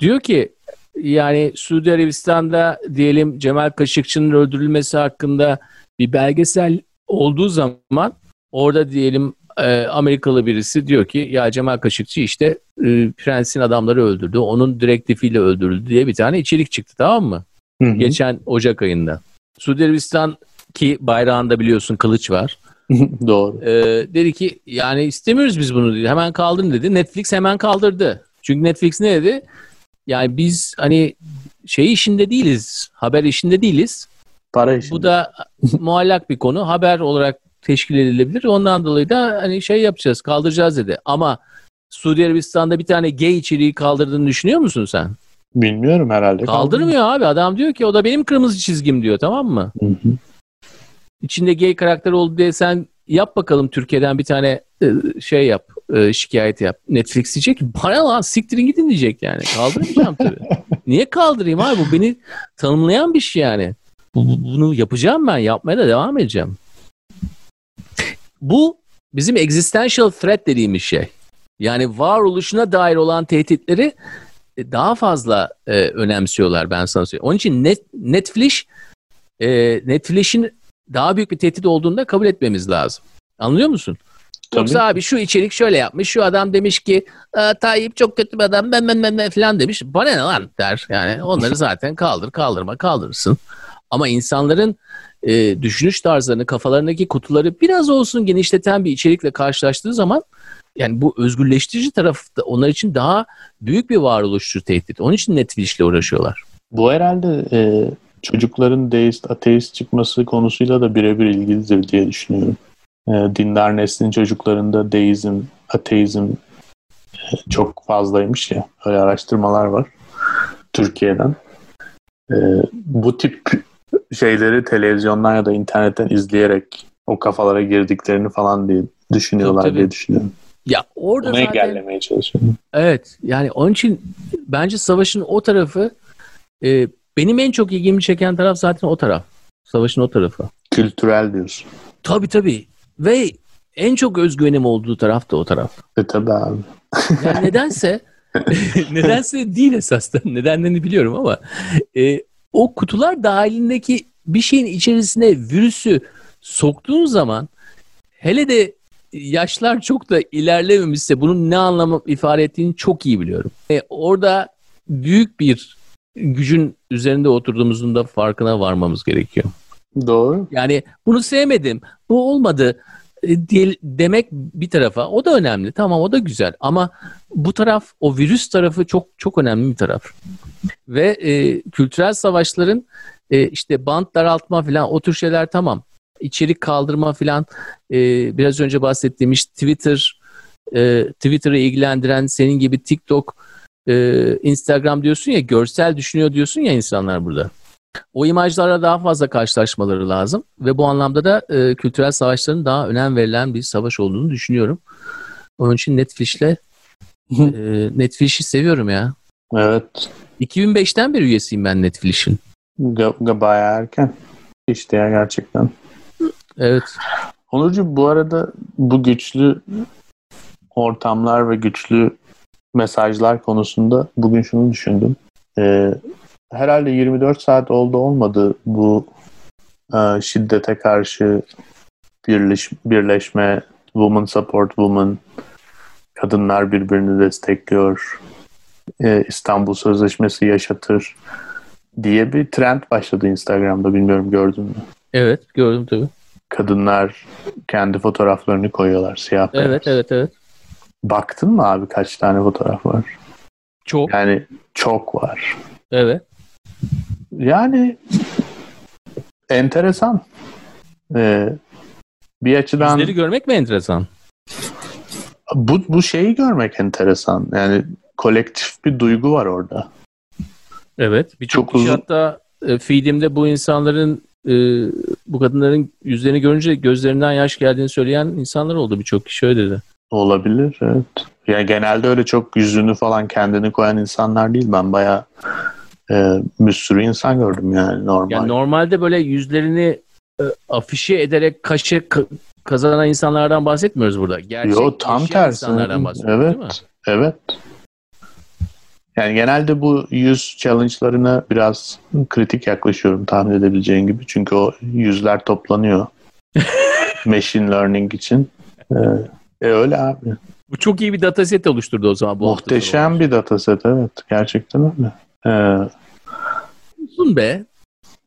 Diyor ki yani Suudi Arabistan'da diyelim Cemal Kaşıkçı'nın öldürülmesi hakkında bir belgesel olduğu zaman orada diyelim e, Amerikalı birisi diyor ki ya Cemal Kaşıkçı işte e, prensin adamları öldürdü. Onun direktifiyle öldürüldü diye bir tane içerik çıktı tamam mı? Hı hı. Geçen Ocak ayında. Suudi Arabistan ki bayrağında biliyorsun kılıç var. Doğru. Ee, dedi ki yani istemiyoruz biz bunu dedi. Hemen kaldırın dedi. Netflix hemen kaldırdı. Çünkü Netflix ne dedi? Yani biz hani şey işinde değiliz. Haber işinde değiliz. Para işi. Bu da muallak bir konu. Haber olarak teşkil edilebilir. Ondan dolayı da hani şey yapacağız, kaldıracağız dedi. Ama Suudi Arabistan'da bir tane gay içeriği kaldırdığını düşünüyor musun sen? Bilmiyorum herhalde. Kaldırmıyor abi. Adam diyor ki o da benim kırmızı çizgim diyor tamam mı? Hı hı. İçinde gay karakter oldu diye sen yap bakalım Türkiye'den bir tane e, şey yap, e, şikayet yap. Netflix diyecek ki bana lan siktirin gidin diyecek yani. Kaldırmayacağım tabii. Niye kaldırayım abi? Bu beni tanımlayan bir şey yani. Bunu yapacağım ben. Yapmaya da devam edeceğim. Bu bizim existential threat dediğimiz şey. Yani varoluşuna dair olan tehditleri e, daha fazla e, önemsiyorlar ben sana söyleyeyim. Onun için net, Netflix e, Netflix'in daha büyük bir tehdit olduğunu da kabul etmemiz lazım. Anlıyor musun? Tabii. Yoksa abi şu içerik şöyle yapmış, şu adam demiş ki Tayyip çok kötü bir adam ben ben ben, ben falan demiş. Bana ne lan der. Yani onları zaten kaldır kaldırma kaldırırsın. Ama insanların e, düşünüş tarzlarını, kafalarındaki kutuları biraz olsun genişleten bir içerikle karşılaştığı zaman yani bu özgürleştirici tarafta onlar için daha büyük bir varoluşçu tehdit. Onun için Netflix'le uğraşıyorlar. Bu herhalde e, çocukların deist, ateist çıkması konusuyla da birebir ilgilidir diye düşünüyorum. E, dindar neslin çocuklarında deizm, ateizm e, çok fazlaymış ya. Öyle araştırmalar var Türkiye'den. E, bu tip şeyleri televizyondan ya da internetten izleyerek o kafalara girdiklerini falan diye düşünüyorlar tabii, tabii. diye düşünüyorum. Ya orada Bunu zaten, engellemeye çalışıyorum. Evet yani onun için bence savaşın o tarafı e, benim en çok ilgimi çeken taraf zaten o taraf. Savaşın o tarafı. Kültürel diyorsun. Tabii tabii. Ve en çok özgüvenim olduğu taraf da o taraf. E tabii abi. yani nedense nedense değil esasında. Nedenlerini biliyorum ama e, o kutular dahilindeki bir şeyin içerisine virüsü soktuğun zaman hele de yaşlar çok da ilerlememişse bunun ne anlamı ifade ettiğini çok iyi biliyorum. E, orada büyük bir gücün üzerinde oturduğumuzun da farkına varmamız gerekiyor. Doğru. Yani bunu sevmedim, bu olmadı diye, demek bir tarafa. O da önemli. Tamam o da güzel. Ama bu taraf, o virüs tarafı çok çok önemli bir taraf. Ve e, kültürel savaşların e, işte bant daraltma falan o tür şeyler tamam. İçerik kaldırma falan e, biraz önce bahsettiğim işte Twitter, e, Twitter'ı ilgilendiren senin gibi TikTok, e, Instagram diyorsun ya görsel düşünüyor diyorsun ya insanlar burada. O imajlara daha fazla karşılaşmaları lazım ve bu anlamda da e, kültürel savaşların daha önem verilen bir savaş olduğunu düşünüyorum. Onun için Netflix'le e, Netflix'i seviyorum ya. Evet. 2005'ten beri üyesiyim ben Netflix'in. Bayağı erken. İşte ya gerçekten. Evet. Onurcu bu arada bu güçlü ortamlar ve güçlü mesajlar konusunda bugün şunu düşündüm. Ee, herhalde 24 saat oldu olmadı bu e, şiddete karşı birleş, birleşme, woman support woman, kadınlar birbirini destekliyor, e, İstanbul Sözleşmesi yaşatır diye bir trend başladı Instagram'da bilmiyorum gördün mü? Evet gördüm tabii. Kadınlar kendi fotoğraflarını koyuyorlar siyah beyaz. Evet evet evet. Baktın mı abi kaç tane fotoğraf var? Çok. Yani çok var. Evet. Yani enteresan. Ee, bir açıdan... Yüzleri görmek mi enteresan? Bu, bu şeyi görmek enteresan. Yani kolektif bir duygu var orada. Evet. Birçok kişi uzun... hatta e, feedimde bu insanların e, bu kadınların yüzlerini görünce gözlerinden yaş geldiğini söyleyen insanlar oldu. Birçok kişi öyle dedi. Olabilir evet. Yani genelde öyle çok yüzünü falan kendini koyan insanlar değil. Ben bayağı e, bir sürü insan gördüm yani normal. Yani normalde böyle yüzlerini e, afişe ederek kaşı kazanan insanlardan bahsetmiyoruz burada. Gerçek Yo, tam tersi. insanlardan bahsediyoruz evet, değil mi? Evet. Yani genelde bu yüz challenge'larına biraz kritik yaklaşıyorum tahmin edebileceğin gibi. Çünkü o yüzler toplanıyor. Machine learning için. Ee, e öyle abi. Bu çok iyi bir dataset oluşturdu o zaman. Bu Muhteşem bir dataset evet. Gerçekten öyle. Ee, be.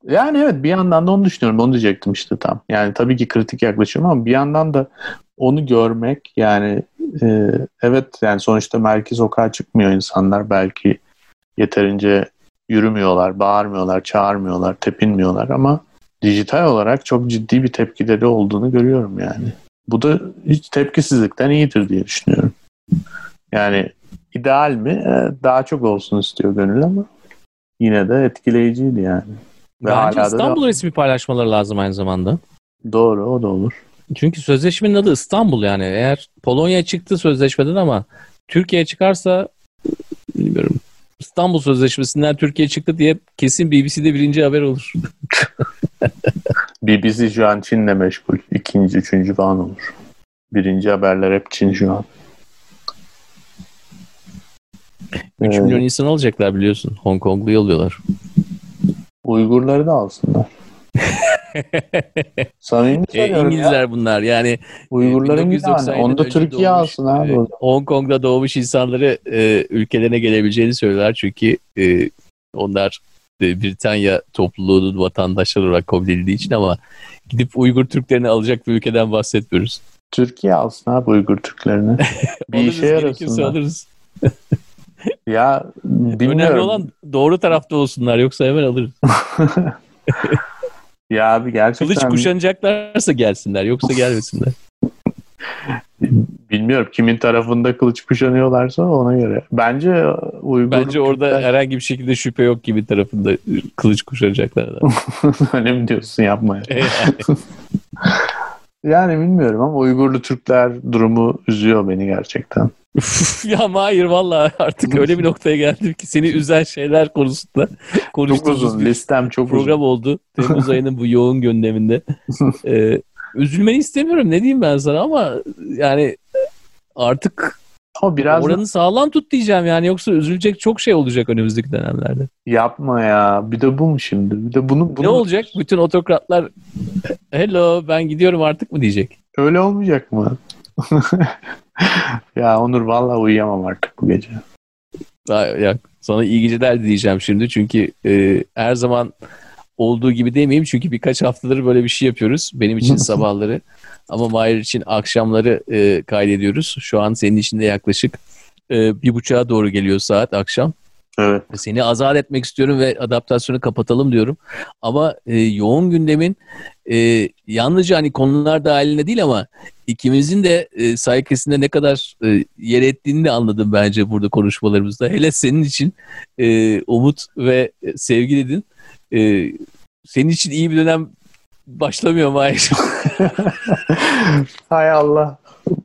Yani evet bir yandan da onu düşünüyorum. Onu diyecektim işte tam. Yani tabii ki kritik yaklaşıyorum ama bir yandan da onu görmek yani e, evet yani sonuçta merkez sokağa çıkmıyor insanlar. Belki yeterince yürümüyorlar, bağırmıyorlar, çağırmıyorlar, tepinmiyorlar ama dijital olarak çok ciddi bir tepkileri olduğunu görüyorum yani. Bu da hiç tepkisizlikten iyidir diye düşünüyorum. Yani ideal mi? E, daha çok olsun istiyor gönül ama yine de etkileyiciydi yani. Ve Bence İstanbul da... resmi paylaşmaları lazım aynı zamanda. Doğru o da olur. Çünkü sözleşmenin adı İstanbul yani. Eğer Polonya çıktı sözleşmeden ama Türkiye çıkarsa bilmiyorum. İstanbul Sözleşmesi'nden Türkiye çıktı diye kesin BBC'de birinci haber olur. BBC şu an Çin'le meşgul. İkinci, üçüncü falan olur. Birinci haberler hep Çin şu an. 3 Ee, milyon insan alacaklar biliyorsun. Hong Konglu yolluyorlar. Uygurları da alsınlar. Samimi E, söylüyorum ya. İngilizler bunlar yani. Uygurların bir 1997'den tane. Onu da önce Türkiye doğmuş, alsın abi. e, Hong Kong'da doğmuş insanları e, ülkelerine gelebileceğini söylüyorlar. Çünkü e, onlar e, Britanya topluluğunun vatandaşları olarak kabul edildiği için ama gidip Uygur Türklerini alacak bir ülkeden bahsetmiyoruz. Türkiye alsın abi Uygur Türklerini. bir işe yarasınlar. alırız. Ya bilmiyorum. Önemli olan doğru tarafta olsunlar yoksa hemen alırız. Ya abi gerçekten Kılıç kuşanacaklarsa gelsinler yoksa gelmesinler. bilmiyorum kimin tarafında kılıç kuşanıyorlarsa ona göre. Bence Uygur Bence orada Türkler- herhangi bir şekilde şüphe yok gibi tarafında kılıç kuşanacaklardan. öyle mi diyorsun yapmaya. Yani bilmiyorum ama Uygurlu Türkler durumu üzüyor beni gerçekten. Ya hayır valla artık öyle bir noktaya geldim ki seni üzen şeyler konusunda Çok konuştuğumuz uzun. bir Listem çok program uzun. oldu. Temmuz ayının bu yoğun gündeminde. Ee, üzülmeni istemiyorum ne diyeyim ben sana ama yani artık Ama biraz da oranı sağlam tut diyeceğim yani yoksa üzülecek çok şey olacak önümüzdeki dönemlerde. yapma ya. Bir de bu mu şimdi? Bir de bunu, bunu Ne olacak? Bütün otokratlar hello ben gidiyorum artık mı diyecek. Öyle olmayacak mı? ya Onur vallahi uyuyamam artık bu gece. Ya, sana iyi geceler diyeceğim şimdi çünkü e, her zaman olduğu gibi demeyeyim çünkü birkaç haftadır böyle bir şey yapıyoruz. Benim için sabahları ama Mahir için akşamları e, kaydediyoruz. Şu an senin için de yaklaşık e, bir buçuğa doğru geliyor saat akşam. Evet. Seni azat etmek istiyorum ve adaptasyonu kapatalım diyorum. Ama e, yoğun gündemin e, yalnızca hani konular dahilinde değil ama ikimizin de e, sayesinde ne kadar e, yer ettiğini de anladım bence burada konuşmalarımızda. Hele senin için e, Umut ve e, sevgilidin. E, senin için iyi bir dönem başlamıyor Ayşe? Hay Allah.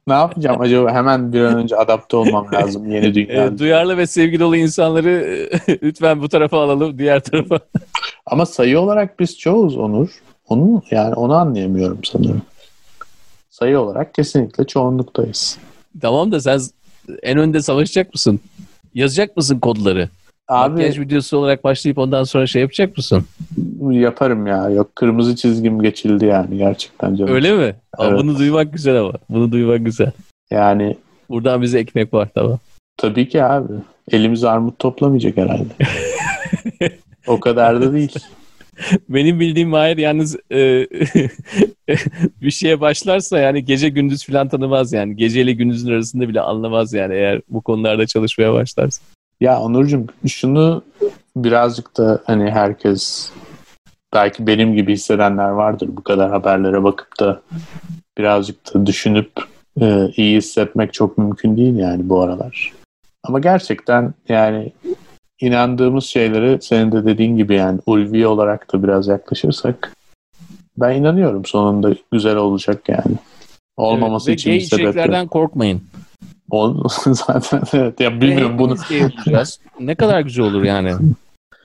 Ne yapacağım acaba? Hemen bir an önce adapte olmam lazım yeni. E, duyarlı ve sevgi dolu insanları e, lütfen bu tarafa alalım, diğer tarafa. Ama sayı olarak biz çoğuz Onur. Onu yani onu anlayamıyorum sanırım. Sayı olarak kesinlikle çoğunluktayız. Tamam da sen en önde savaşacak mısın? Yazacak mısın kodları? Abi Makyaj videosu olarak başlayıp ondan sonra şey yapacak mısın? yaparım ya. Yok kırmızı çizgim geçildi yani gerçekten canım. Öyle mi? Evet. Bunu duymak güzel ama. Bunu duymak güzel. Yani Buradan bize ekmek var tamam. tabii ki abi. Elimiz armut toplamayacak herhalde. o kadar da değil. Benim bildiğim Mahir yalnız e, bir şeye başlarsa yani gece gündüz falan tanımaz yani. Geceyle gündüzün arasında bile anlamaz yani eğer bu konularda çalışmaya başlarsa. Ya Onurcuğum şunu birazcık da hani herkes belki benim gibi hissedenler vardır bu kadar haberlere bakıp da birazcık da düşünüp e, iyi hissetmek çok mümkün değil yani bu aralar. Ama gerçekten yani inandığımız şeyleri senin de dediğin gibi yani ulvi olarak da biraz yaklaşırsak ben inanıyorum sonunda güzel olacak yani. Olmaması Evet, ve için gay bir sebep yok. içeriklerden korkmayın. Ol- zaten evet ya bilmiyorum Ve bunu hepimiz ne kadar güzel olur yani.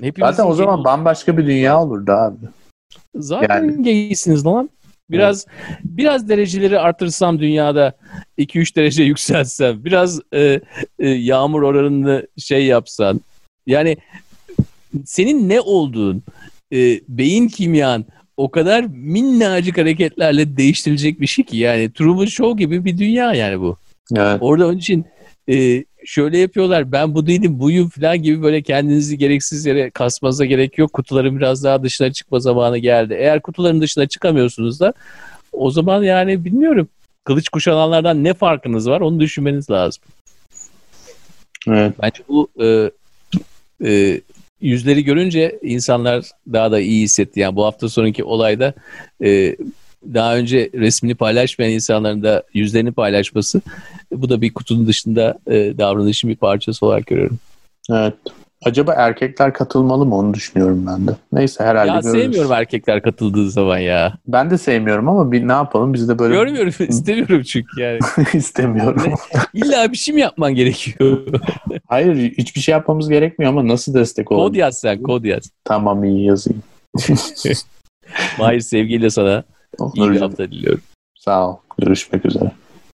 Hepimizin Zaten o zaman bambaşka bir dünya olurdu abi. Zaten Yani- gaysiniz lan. Biraz biraz dereceleri artırsam dünyada 2-3 derece yükseltsem, biraz e, e, yağmur oranını şey yapsan. Yani senin ne olduğun, e, beyin kimyan o kadar minnacık hareketlerle değiştirilecek bir şey ki yani Truman Show gibi bir dünya yani bu. Evet. Orada onun için e, şöyle yapıyorlar ben bu değilim buyum falan gibi böyle kendinizi gereksiz yere kasmanıza gerek yok. Kutuların biraz daha dışına çıkma zamanı geldi. Eğer kutuların dışına çıkamıyorsunuz da o zaman yani bilmiyorum. Kılıç kuşananlardan ne farkınız var onu düşünmeniz lazım. Evet. Bence bu e, e, yüzleri görünce insanlar daha da iyi hissetti. Yani bu hafta sonraki olayda e, daha önce resmini paylaşmayan insanların da yüzlerini paylaşması bu da bir kutunun dışında e, davranışın bir parçası olarak görüyorum. Evet. acaba erkekler katılmalı mı onu düşünüyorum ben de. Neyse herhalde Ya görürüz. sevmiyorum erkekler katıldığı zaman ya. Ben de sevmiyorum ama bir ne yapalım biz de böyle Görmüyorum istemiyorum çünkü yani. istemiyorum. İlla bir şey mi yapman gerekiyor? Hayır hiçbir şey yapmamız gerekmiyor ama nasıl destek olalım? kod yaz sen kod yaz. Tamam iyi yazayım. Mahir sevgiyle sana iyi bir hafta diliyorum. Sağ ol. Görüşmek üzere.